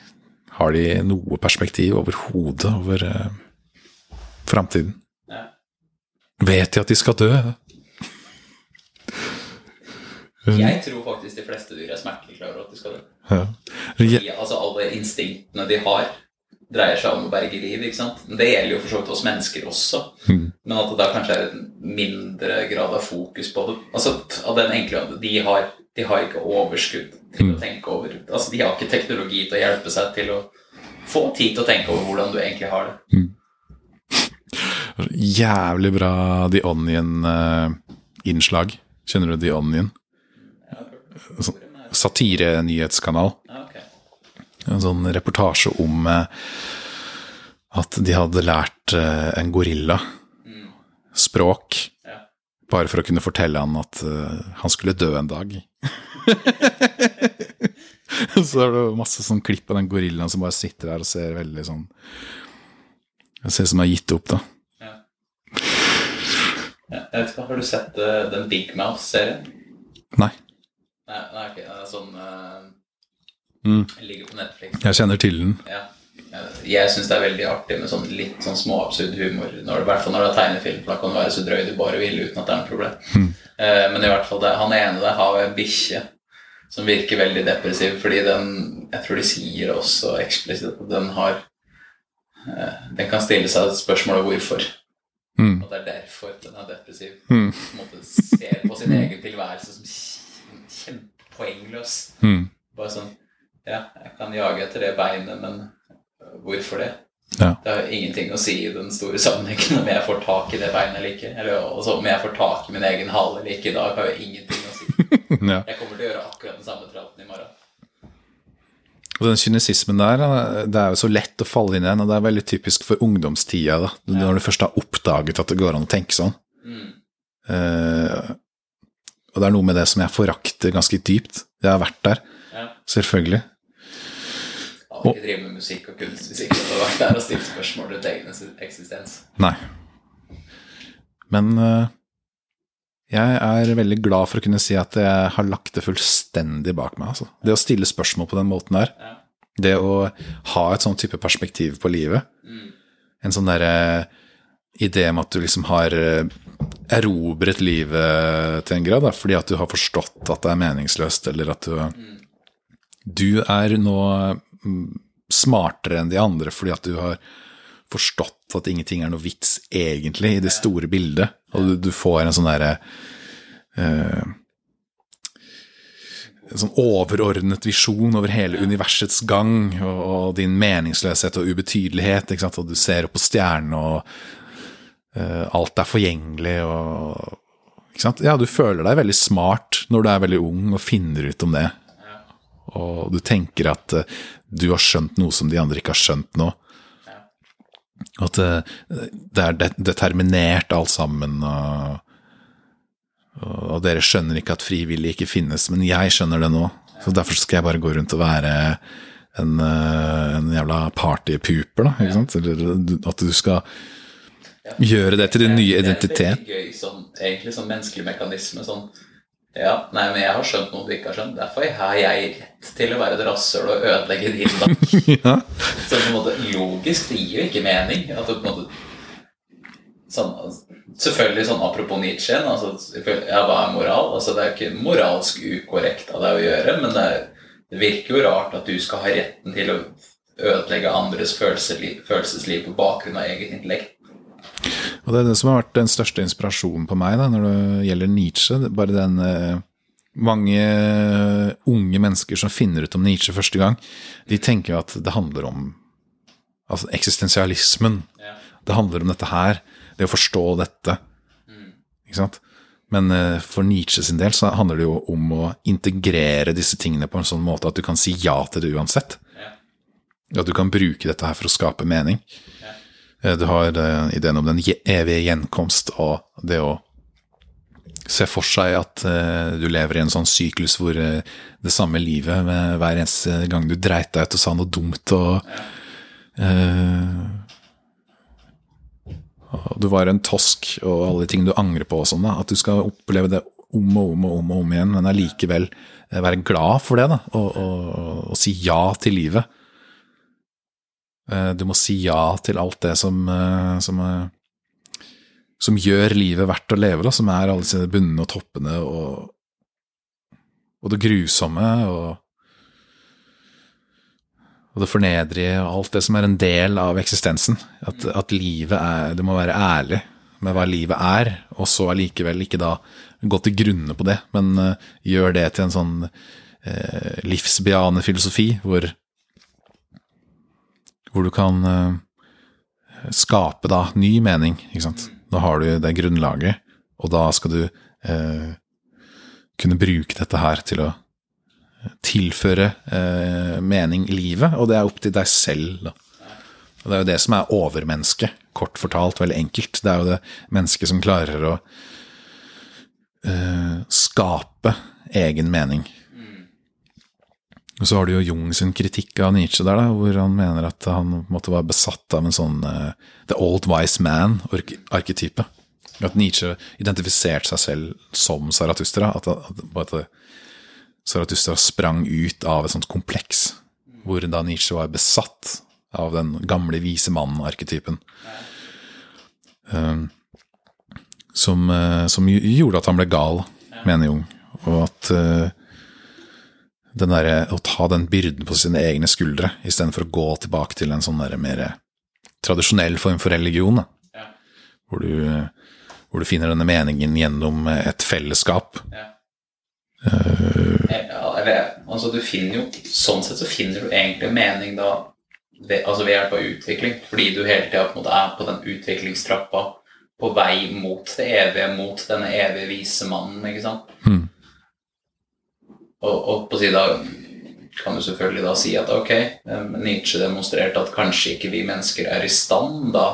[SPEAKER 2] Har de noe perspektiv overhodet over uh, framtiden? Vet de at de skal dø?
[SPEAKER 1] Jeg tror faktisk de fleste dyr er smertelig klar over at de skal dø.
[SPEAKER 2] Ja.
[SPEAKER 1] Fordi, altså Alle instinktene de har, dreier seg om å berge liv. ikke sant? Det gjelder jo for så vidt oss mennesker også. Men at det da kanskje er en mindre grad av fokus på det. Altså av den enkle De har, de har ikke overskudd til å tenke over Altså De har ikke teknologi til å hjelpe seg til å få tid til å tenke over hvordan du egentlig har det.
[SPEAKER 2] Jævlig bra The Onion-innslag. Kjenner du The Onion? Satirenyhetskanal. En sånn reportasje om eh, at de hadde lært eh, en gorilla språk bare for å kunne fortelle han at eh, han skulle dø en dag. Så er det masse sånn klipp av den gorillaen som bare sitter der og ser veldig sånn Det ser ut som den har gitt opp, da.
[SPEAKER 1] Ja. Jeg vet ikke, Har du sett uh, den Big Mouse-serien?
[SPEAKER 2] Nei.
[SPEAKER 1] Nei, nei, okay, det er sånn uh,
[SPEAKER 2] Mm.
[SPEAKER 1] Ligger på Netflix.
[SPEAKER 2] Jeg kjenner til den.
[SPEAKER 1] Ja. Jeg syns det er veldig artig med sånn litt sånn småabsurd humor. I hvert fall når det er tegnefilm, for da kan du være så drøy du bare vil uten at det er noe problem. Eh, men i hvert fall det, han ene der har en bikkje som virker veldig depressiv, fordi den Jeg tror de sier også eksplisitt at den har uh, Den kan stille seg spørsmålet hvorfor.
[SPEAKER 2] Mm.
[SPEAKER 1] Og det er derfor den er depressiv.
[SPEAKER 2] Mm.
[SPEAKER 1] På en måte ser på sin egen tilværelse som kjempepoengløs.
[SPEAKER 2] Mm.
[SPEAKER 1] Bare sånn Ja, jeg kan jage etter det beinet, men hvorfor det?
[SPEAKER 2] Ja.
[SPEAKER 1] Det har jo ingenting å si i den store sammenhengen om jeg får tak i det beinet eller ikke. Eller også om jeg får tak i min egen hale eller ikke i dag, har jo ingenting å si.
[SPEAKER 2] ja.
[SPEAKER 1] Jeg kommer til å gjøre akkurat den samme praten i morgen.
[SPEAKER 2] Og den kynisismen der, det er jo så lett å falle inn i den, og det er veldig typisk for ungdomstida, da, når du først har oppdaget at det går an å tenke sånn.
[SPEAKER 1] Mm.
[SPEAKER 2] Eh, og det er noe med det som jeg forakter ganske dypt. Jeg har vært der,
[SPEAKER 1] Ja.
[SPEAKER 2] selvfølgelig.
[SPEAKER 1] Hadde ikke drevet med musikk og kunst hvis ikke jeg har vært der og stilt spørsmål rundt egen eksistens.
[SPEAKER 2] Nei. Men eh, jeg er veldig glad for å kunne si at jeg har lagt det fullstendig bak meg. Altså. Det å stille spørsmål på den måten der,
[SPEAKER 1] Ja.
[SPEAKER 2] det å ha et sånn type perspektiv på livet,
[SPEAKER 1] Mm.
[SPEAKER 2] en sånn derre idé om at du liksom har eh, erobret livet til en grad, da, fordi at du har forstått at det er meningsløst, eller at du Du er nå mm, smartere enn de andre fordi at du har forstått at ingenting er noe vits egentlig i det store bildet, og du, du får en sånn derre uh, en sånn overordnet visjon over hele universets gang og, din meningsløshet og ubetydelighet. Og du ser opp på stjernene, og alt er forgjengelig. Og? Ja, du føler deg veldig smart når du er veldig ung og finner ut om det. Og du tenker at eh, du har skjønt noe som de andre ikke har skjønt nå. At eh, det er determinert alt sammen. og og dere skjønner ikke at frivillig ikke finnes, men jeg skjønner det nå. Så derfor skal jeg bare gå rundt og være en, eh, en jævla partypooper, da. Ikke sant? Eller at du skal gjøre det til din nye
[SPEAKER 1] Det er gøy sånn, egentlig sånn menneskelig mekanisme. Sånn, Ja, nei, men jeg har skjønt noe du ikke har skjønt. Derfor har jeg rett til å være et rasshøl og ødelegge din dag.
[SPEAKER 2] ja.
[SPEAKER 1] Så på en måte logisk, det gir jo ikke mening. At det på en måte sånn, Selvfølgelig sånn apropos Nietzsche, altså, ja, hva er moral? Altså, det er jo ikke moralsk ukorrekt av deg å gjøre, men det, er, det virker jo rart at du skal ha retten til å ødelegge andres følelsesliv, følelsesliv på bakgrunn av eget intellekt.
[SPEAKER 2] Og det er det som har vært den største inspirasjonen på meg da, når det gjelder Nietzsche. Bare den eh, Mange unge mennesker som finner ut om Nietzsche første gang, de tenker jo at det handler om altså eksistensialismen.
[SPEAKER 1] Ja.
[SPEAKER 2] Det handler om dette her, det å forstå dette. Ikke sant? Men eh, for Nietzsche sin del så handler det jo om å integrere disse tingene på en sånn måte at du kan si ja til det uansett.
[SPEAKER 1] Ja.
[SPEAKER 2] At du kan bruke dette her for å skape mening.
[SPEAKER 1] Ja.
[SPEAKER 2] Eh, Du har eh, ideen om den evige gjenkomst og det å se for seg at eh, du lever i en sånn syklus hvor det samme livet med hver eneste gang du dreit deg ut og sa noe dumt og og du var en tosk og alle de ting du angrer på og sånn, at du skal oppleve det om og om og om, og om igjen, men allikevel være glad for det, da, og, og, og si ja til livet. Eh, Du må si ja til alt det som, eh, som, eh, som gjør livet verdt å leve, da, som er alle disse bunnene og toppene og, og det grusomme og, og det fornedrige og alt det som er en del av eksistensen. At, at livet er Du må være ærlig med hva livet er, og så allikevel ikke da gå til grunne på det, men gjør det til en sånn eh, livsbejaende filosofi hvor hvor du kan eh, skape da ny mening, ikke sant. Da har du det grunnlaget, og da skal du eh, kunne bruke dette her til å tilføre eh, mening i livet, og det er opp til deg selv, da. Og det er jo det som er overmennesket, kort fortalt, veldig enkelt. Det er jo det mennesket som klarer å eh, skape egen mening. Og så har du jo Jung sin kritikk av Nietzsche der, da, hvor han mener at han måtte være besatt av en sånn uh, the old wise man-arketype. At Nietzsche identifiserte seg selv som Zarathustra. At, at, at Zarathustra sprang ut av et sånt kompleks, hvor da Nietzsche var besatt av den gamle vise mannen-arketypen. Um, som, uh, som gjorde at han ble gal, mener Jung. Og at eh, den der, å ta den byrden på sine egne skuldre, istedenfor å gå tilbake til en sånn der mer tradisjonell form for religion, da.
[SPEAKER 1] Ja.
[SPEAKER 2] Hvor, du, hvor du finner denne meningen gjennom et fellesskap.
[SPEAKER 1] Ja. Ja, eller, altså du finner jo Sånn sett så finner du egentlig mening da ved, altså ved hjelp av utvikling, fordi du hele tida på en måte er på den utviklingstrappa på vei mot det evige, mot denne evige vise mannen, ikke sant?
[SPEAKER 2] Hmm.
[SPEAKER 1] Og, og på sida kan du selvfølgelig da si at ok, Nietzsche demonstrerte at kanskje ikke vi mennesker er i stand da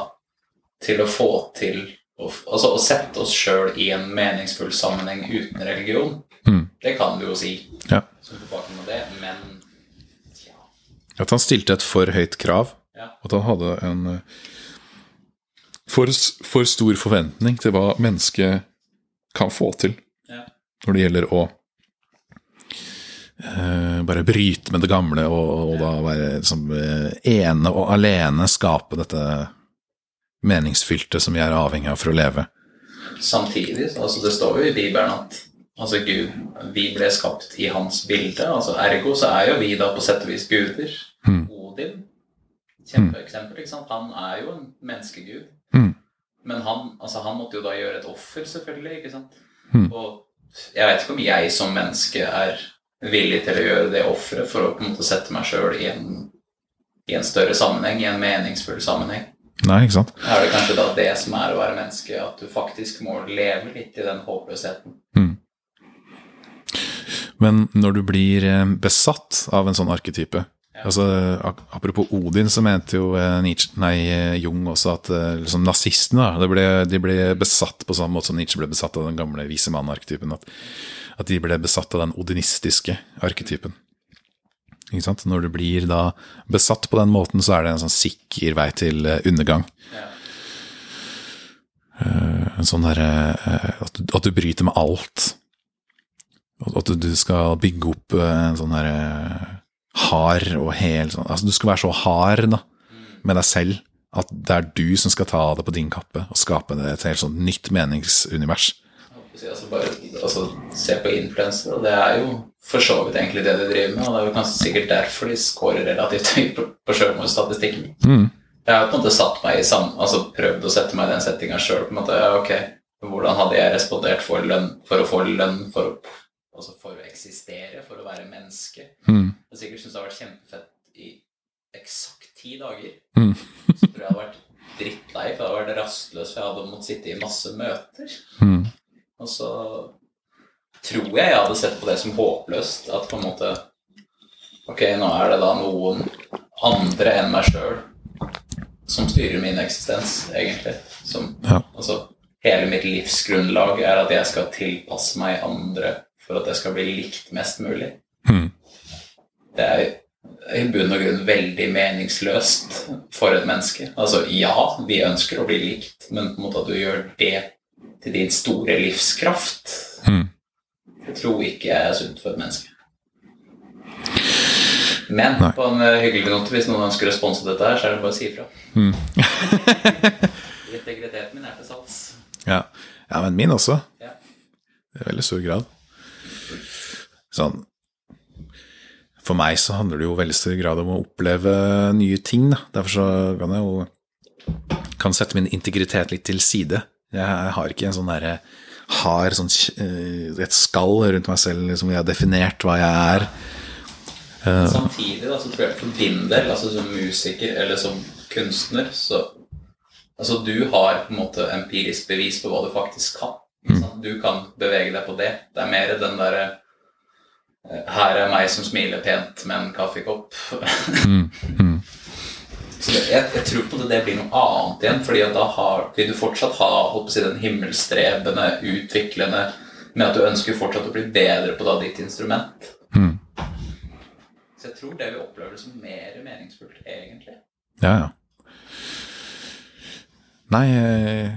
[SPEAKER 1] til å få til å, Altså å sette oss sjøl i en meningsfull sammenheng uten religion.
[SPEAKER 2] Mm.
[SPEAKER 1] Det kan du jo si,
[SPEAKER 2] Ja.
[SPEAKER 1] Så bakgrunn det, men ja.
[SPEAKER 2] At han stilte et for høyt krav.
[SPEAKER 1] ja.
[SPEAKER 2] At han hadde en for, for stor forventning til hva mennesket kan få til
[SPEAKER 1] ja.
[SPEAKER 2] når det gjelder å bare bryte med det gamle og, og da være liksom, eh, ene og alene skape dette meningsfylte som vi er avhengig av for å leve.
[SPEAKER 1] Samtidig, altså det står jo i Bibelen at altså Gud, vi ble skapt i hans bilde. altså Ergo så er jo vi da på sett og vis guder.
[SPEAKER 2] Mm.
[SPEAKER 1] Odin, kjempeeksempel. ikke sant? Han er jo en menneskegud.
[SPEAKER 2] Mm.
[SPEAKER 1] Men han, altså, han måtte jo da gjøre et offer, selvfølgelig. ikke sant?
[SPEAKER 2] Mm.
[SPEAKER 1] Og jeg vet ikke om jeg som menneske er villig til å gjøre det offeret for å på en måte sette meg sjøl i, en- i en større sammenheng, i en meningsfull sammenheng.
[SPEAKER 2] Nei, ikke sant?
[SPEAKER 1] Er det kanskje da det som er å være menneske, at du faktisk må leve litt i den håpløsheten?
[SPEAKER 2] Men når du blir eh, besatt av en sånn arketype altså, Apropos Odin, så mente jo eh, Nietzsche, nei, eh, Jung også at liksom, nazistene da, ble, de ble besatt på samme måte som Nietzsche ble besatt av den gamle vise mann-arketypen. At, at de ble besatt av den odinistiske arketypen. Når du blir da besatt på den måten, så er det en sånn sikker vei til eh, undergang.
[SPEAKER 1] Ja.
[SPEAKER 2] En sånn derre eh, at, du- bryter med alt. At du, skal bygge opp eh, en sånn herre hard og hel sånn Altså, du skal være så hard da, med deg selv at det er du som skal ta det på din kappe og skape det et helt sånn nytt meningsunivers.
[SPEAKER 1] Altså, bare, altså, se på influensere, og det er jo for så vidt egentlig det de driver med. Og det er jo kanskje sikkert derfor de scorer relativt høyt på, på sjølmordsstatistikken.
[SPEAKER 2] Mm.
[SPEAKER 1] Jeg har på en måte satt meg i sam, altså prøvd å sette meg i den settinga sjøl. Ja, ok, hvordan hadde jeg respondert for, lønn, for å få lønn, for å, altså for å eksistere, for å være menneske?
[SPEAKER 2] Mm.
[SPEAKER 1] Jeg sikkert syns det har vært kjempefett i eksakt ti dager.
[SPEAKER 2] Mm.
[SPEAKER 1] Så tror jeg jeg hadde vært drittlei, for jeg hadde vært rastløs, for jeg hadde måttet sitte i masse møter.
[SPEAKER 2] Mm.
[SPEAKER 1] Og så tror jeg jeg hadde sett på det som håpløst. At på en måte Ok, nå er det da noen andre enn meg sjøl som styrer min eksistens, egentlig. Som,
[SPEAKER 2] Ja.
[SPEAKER 1] altså, hele mitt livsgrunnlag er at jeg skal tilpasse meg andre for at jeg skal bli likt mest mulig.
[SPEAKER 2] Mm.
[SPEAKER 1] Det er i bunn og grunn veldig meningsløst for et menneske. Altså, ja, vi ønsker å bli likt, men på en måte at du gjør det til din store livskraft,
[SPEAKER 2] Mm.
[SPEAKER 1] jeg tror ikke jeg er sunt for et menneske. Men
[SPEAKER 2] Nei.
[SPEAKER 1] på en eh, hyggelig note, hvis noen ønsker å sponse dette her, så er det bare å si ifra.
[SPEAKER 2] Mm.
[SPEAKER 1] Integriteten min er til sats.
[SPEAKER 2] Ja. ja, men min også.
[SPEAKER 1] Ja.
[SPEAKER 2] I veldig stor grad. Sånn For meg så handler det jo i veldig stor grad om å oppleve nye ting, da. Derfor så kan jeg jo kan sette min integritet litt til side. Jeg har ikke en sånn derre har sånn, eh, et skall rundt meg selv liksom, jeg har definert hva jeg er.
[SPEAKER 1] Samtidig da, så tror jeg for din del, altså som musiker eller som kunstner, så Altså, du har på en måte empirisk bevis på hva du faktisk kan. sant? Du kan bevege deg på det. Det er mer den derre eh, Her er meg som smiler pent med en kaffekopp.
[SPEAKER 2] Mm, mm,
[SPEAKER 1] Så jeg, jeg tror på det, det blir noe annet igjen, fordi da har, vil du fortsatt ha holdt på å den himmelstrebende, utviklende med at du ønsker fortsatt å bli bedre på da ditt instrument.
[SPEAKER 2] mm.
[SPEAKER 1] Så jeg tror det vi opplever som mer meningsfullt, egentlig.
[SPEAKER 2] Ja, ja. Nei, eh,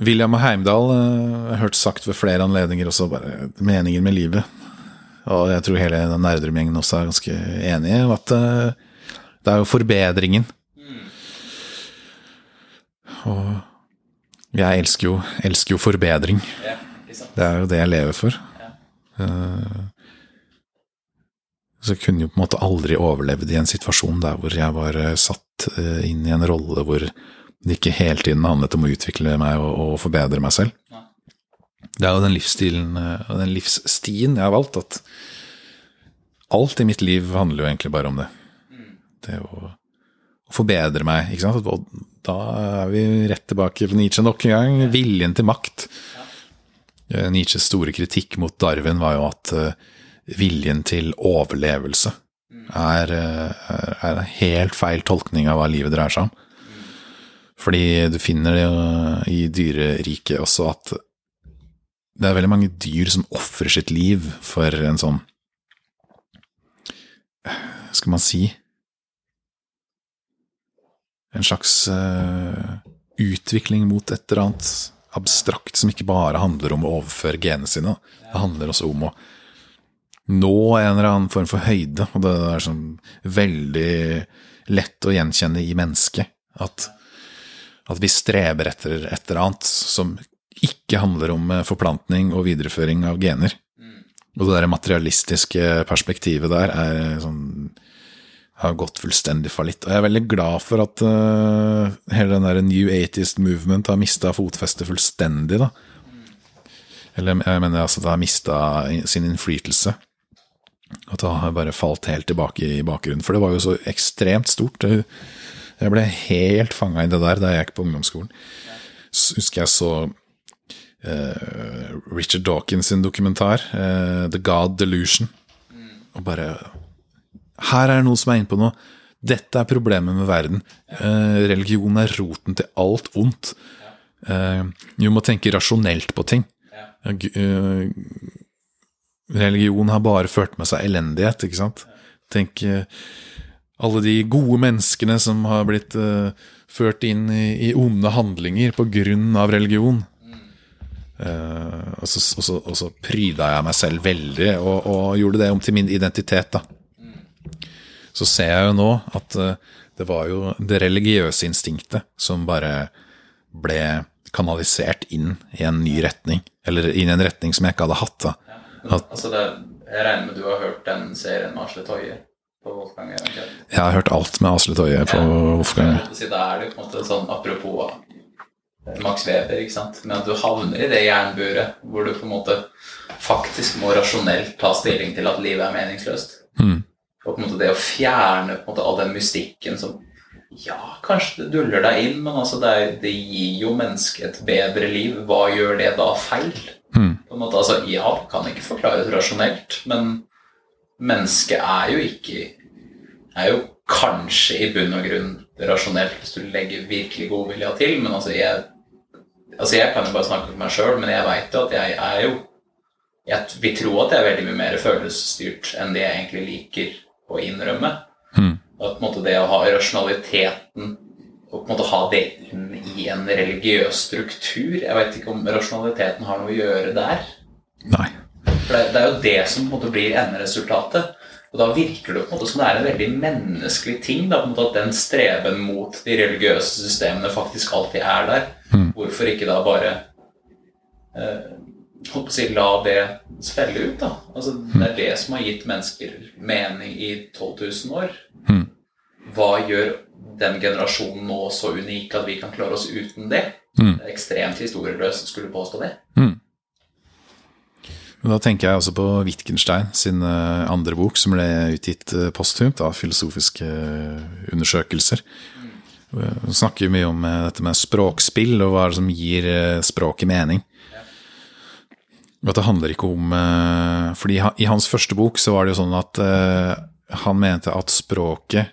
[SPEAKER 2] William Heimdal eh, jeg har hørt sagt ved flere anledninger også bare meningen med livet. Og jeg tror hele den Nerdrum-gjengen også er ganske enig i at eh, det er jo forbedringen. Og jeg elsker jo, elsker jo forbedring.
[SPEAKER 1] Ja, liksom.
[SPEAKER 2] Det er jo det jeg lever for. Eh, Så jeg kunne jo på en måte aldri overlevd i en situasjon der hvor jeg var eh, satt eh, inn i en rolle hvor det ikke hele tiden handlet om å utvikle meg og, og forbedre meg selv.
[SPEAKER 1] Ja.
[SPEAKER 2] Det er jo den livsstilen og den livsstien jeg har valgt, at alt i mitt liv handler jo egentlig bare om det. Det å, å forbedre meg, ikke sant. Og da er vi rett tilbake på Nietzsche nok en gang. Viljen til makt. Eh, Nietzsches store kritikk mot Darwin var jo at eh, viljen til overlevelse er, eh, er, en helt feil tolkning av hva livet dreier seg om. Fordi du finner det i dyreriket også at det er veldig mange dyr som ofrer sitt liv for en sånn skal man si En slags uh, utvikling mot et eller annet abstrakt som ikke bare handler om å overføre genene sine. Det handler også om å nå en eller annen form for høyde, og det er sånn veldig lett å gjenkjenne i mennesket. At, at vi streber etter et eller annet som ikke handler om eh, forplantning og videreføring av gener. Og det der materialistiske perspektivet der er sånn har gått fullstendig fallitt. Og jeg er veldig glad for at uh, hele den der New Atheist Movement har mista fotfestet fullstendig, da. Eller jeg mener altså at det har mista sin innflytelse. At det har bare falt helt tilbake i bakgrunnen. For det var jo så ekstremt stort. Jeg ble helt fanga i det der da jeg gikk på ungdomsskolen. Så husker jeg så uh, Richard Dawkins sin dokumentar, uh, The God Delusion. Og bare Her er det noe som er inne på noe. Dette er problemet med verden. Eh, religion er roten til alt ondt. Eh, vi må tenke rasjonelt på ting. Eh, religion har bare ført med seg elendighet, ikke sant? Tenk eh, alle de gode menneskene som har blitt eh, ført inn i, i onde handlinger på grunn av religion. Eh, og, så, og, så, og så pryda jeg meg selv veldig, og, og gjorde det om til min identitet, da. Så ser jeg jo nå at eh, det var jo det religiøse instinktet som bare ble kanalisert inn i en ny retning, eller inn i en retning som jeg ikke hadde hatt. da. At,
[SPEAKER 1] Altså det, jeg regner med du har hørt den serien med Asle Toje på Wolfgang eventuelt?
[SPEAKER 2] jeg har hørt alt med Asle Toje på Wolfgang.
[SPEAKER 1] Å si, Da er det på en måte sånn apropos Max Weber, ikke sant. Men at du havner i det jernburet hvor du på en måte faktisk må rasjonelt ta stilling til at livet er meningsløst.
[SPEAKER 2] Mm.
[SPEAKER 1] Og på en måte det å fjerne på en måte all den mystikken som Ja, kanskje det duller deg inn, men altså det, er, det gir jo mennesket et bedre liv. Hva gjør det da feil?
[SPEAKER 2] Mm.
[SPEAKER 1] På en måte, altså, ja, kan ikke forklares rasjonelt, men mennesket er jo ikke Er jo kanskje i bunn og grunn rasjonelt hvis du legger virkelig godvilja til, men altså jeg Altså jeg kan jo bare snakke for meg sjøl, men jeg veit jo at jeg er jo Jeg vil tro at jeg er veldig mye mer følelsesstyrt enn det jeg egentlig liker å innrømme.
[SPEAKER 2] Mm.
[SPEAKER 1] At måte det å ha rasjonaliteten og på en måte ha det inn i en religiøs struktur Jeg vet ikke om rasjonaliteten har noe å gjøre der.
[SPEAKER 2] Nei.
[SPEAKER 1] For det, det er jo det som på en måte blir enderesultatet. Og da virker det på en måte som det er en veldig menneskelig ting. Da, på en måte At den streben mot de religiøse systemene faktisk alltid er der.
[SPEAKER 2] Mm.
[SPEAKER 1] Hvorfor ikke da bare eh, holdt på å si, la det spille ut, da? Altså, det er det som har gitt mennesker mening i 12 000 år.
[SPEAKER 2] Mm.
[SPEAKER 1] Hva gjør den generasjonen nå så unik at vi kan klare oss uten det?
[SPEAKER 2] Mm.
[SPEAKER 1] Det er ekstremt historieløst skulle påstå det.
[SPEAKER 2] Mm. Men Da tenker jeg også på Wittgenstein sin eh, andre bok, som ble utgitt eh, posthumt av Filosofiske eh, undersøkelser. Hun snakker mye om dette med språkspill, og hva er det som gir språket mening. At det handler ikke om eh, fordi I hans første bok så var det jo sånn at eh, han mente at språket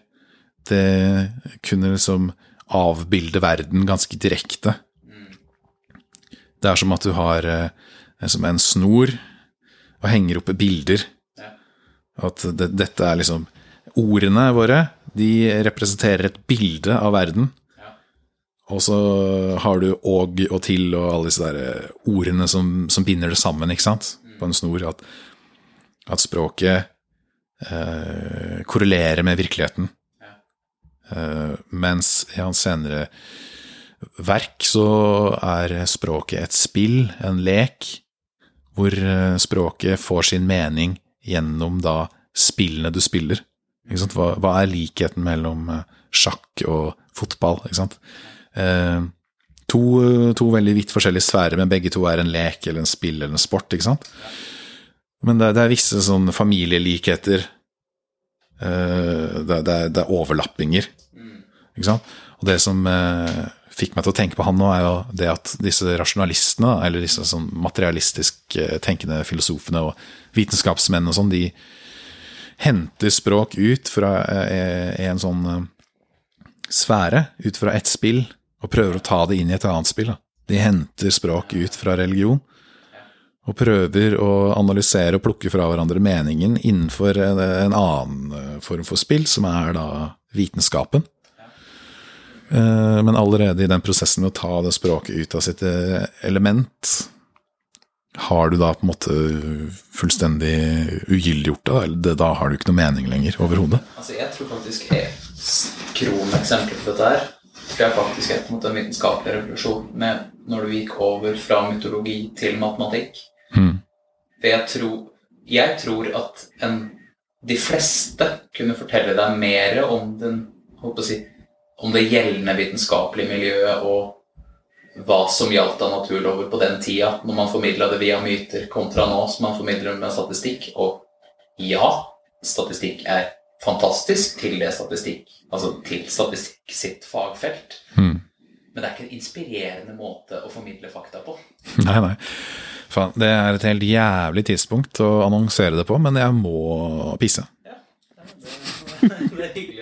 [SPEAKER 2] det kunne liksom avbilde verden ganske direkte. Det er som at du har eh, som en snor og henger opp bilder. At det, dette er liksom Ordene våre, de representerer et bilde av verden. Og så har du og og til og alle disse der eh, ordene som, som binder det sammen, ikke sant? På en snor. At, at språket eh, korrelerer med virkeligheten. Eh, mens i hans senere verk så er språket et spill, en lek, hvor eh, språket får sin mening gjennom da spillene du spiller. Hva, hva er likheten mellom eh, sjakk og fotball? Ikke sant? Eh, to, to veldig vidt forskjellige sfærer, men begge to er en lek eller en spill eller en sport. Ikke sant? Men det, det er visse sånn familielikheter. Eh, det, det, det er overlappinger. Ikke sant? Og det som eh, fikk meg til å tenke på han nå, er jo det at disse rasjonalistene, eller disse sånn materialistisk tenkende filosofene og vitenskapsmenn og sånn, de henter språk ut fra en sånn sfære, ut fra ett spill, og prøver å ta det inn i et annet spill. Da. De henter språk ut fra religion, og prøver å analysere og plukke fra hverandre meningen innenfor en, en annen eh, form for spill, som er da vitenskapen. Eh, Men allerede i den prosessen med å ta det språket ut av sitt eh, element, har du da på en måte fullstendig ugyldiggjort det, eller da har du ikke noe mening lenger overhodet.
[SPEAKER 1] Altså, jeg tror faktisk et kroneksempel på dette her tror jeg faktisk er på en måte en vitenskapelig revolusjon med når du gikk over fra mytologi til matematikk.
[SPEAKER 2] Mm.
[SPEAKER 1] For jeg tror, jeg tror at en, de fleste kunne fortelle deg mer om, den, si, om det gjeldende vitenskapelige miljøet og hva som gjaldt av naturlover på den tida, når man formidla det via myter, kontra nå som man formidler med statistikk. Og ja, statistikk er fantastisk til det statistikk, altså til statistikk sitt fagfelt.
[SPEAKER 2] Mm.
[SPEAKER 1] Men det er ikke en inspirerende måte å formidle fakta på.
[SPEAKER 2] Nei, nei. Faen, det er et helt jævlig tidspunkt å annonsere det på, men jeg må pisse.
[SPEAKER 1] Ja, det er hyggelig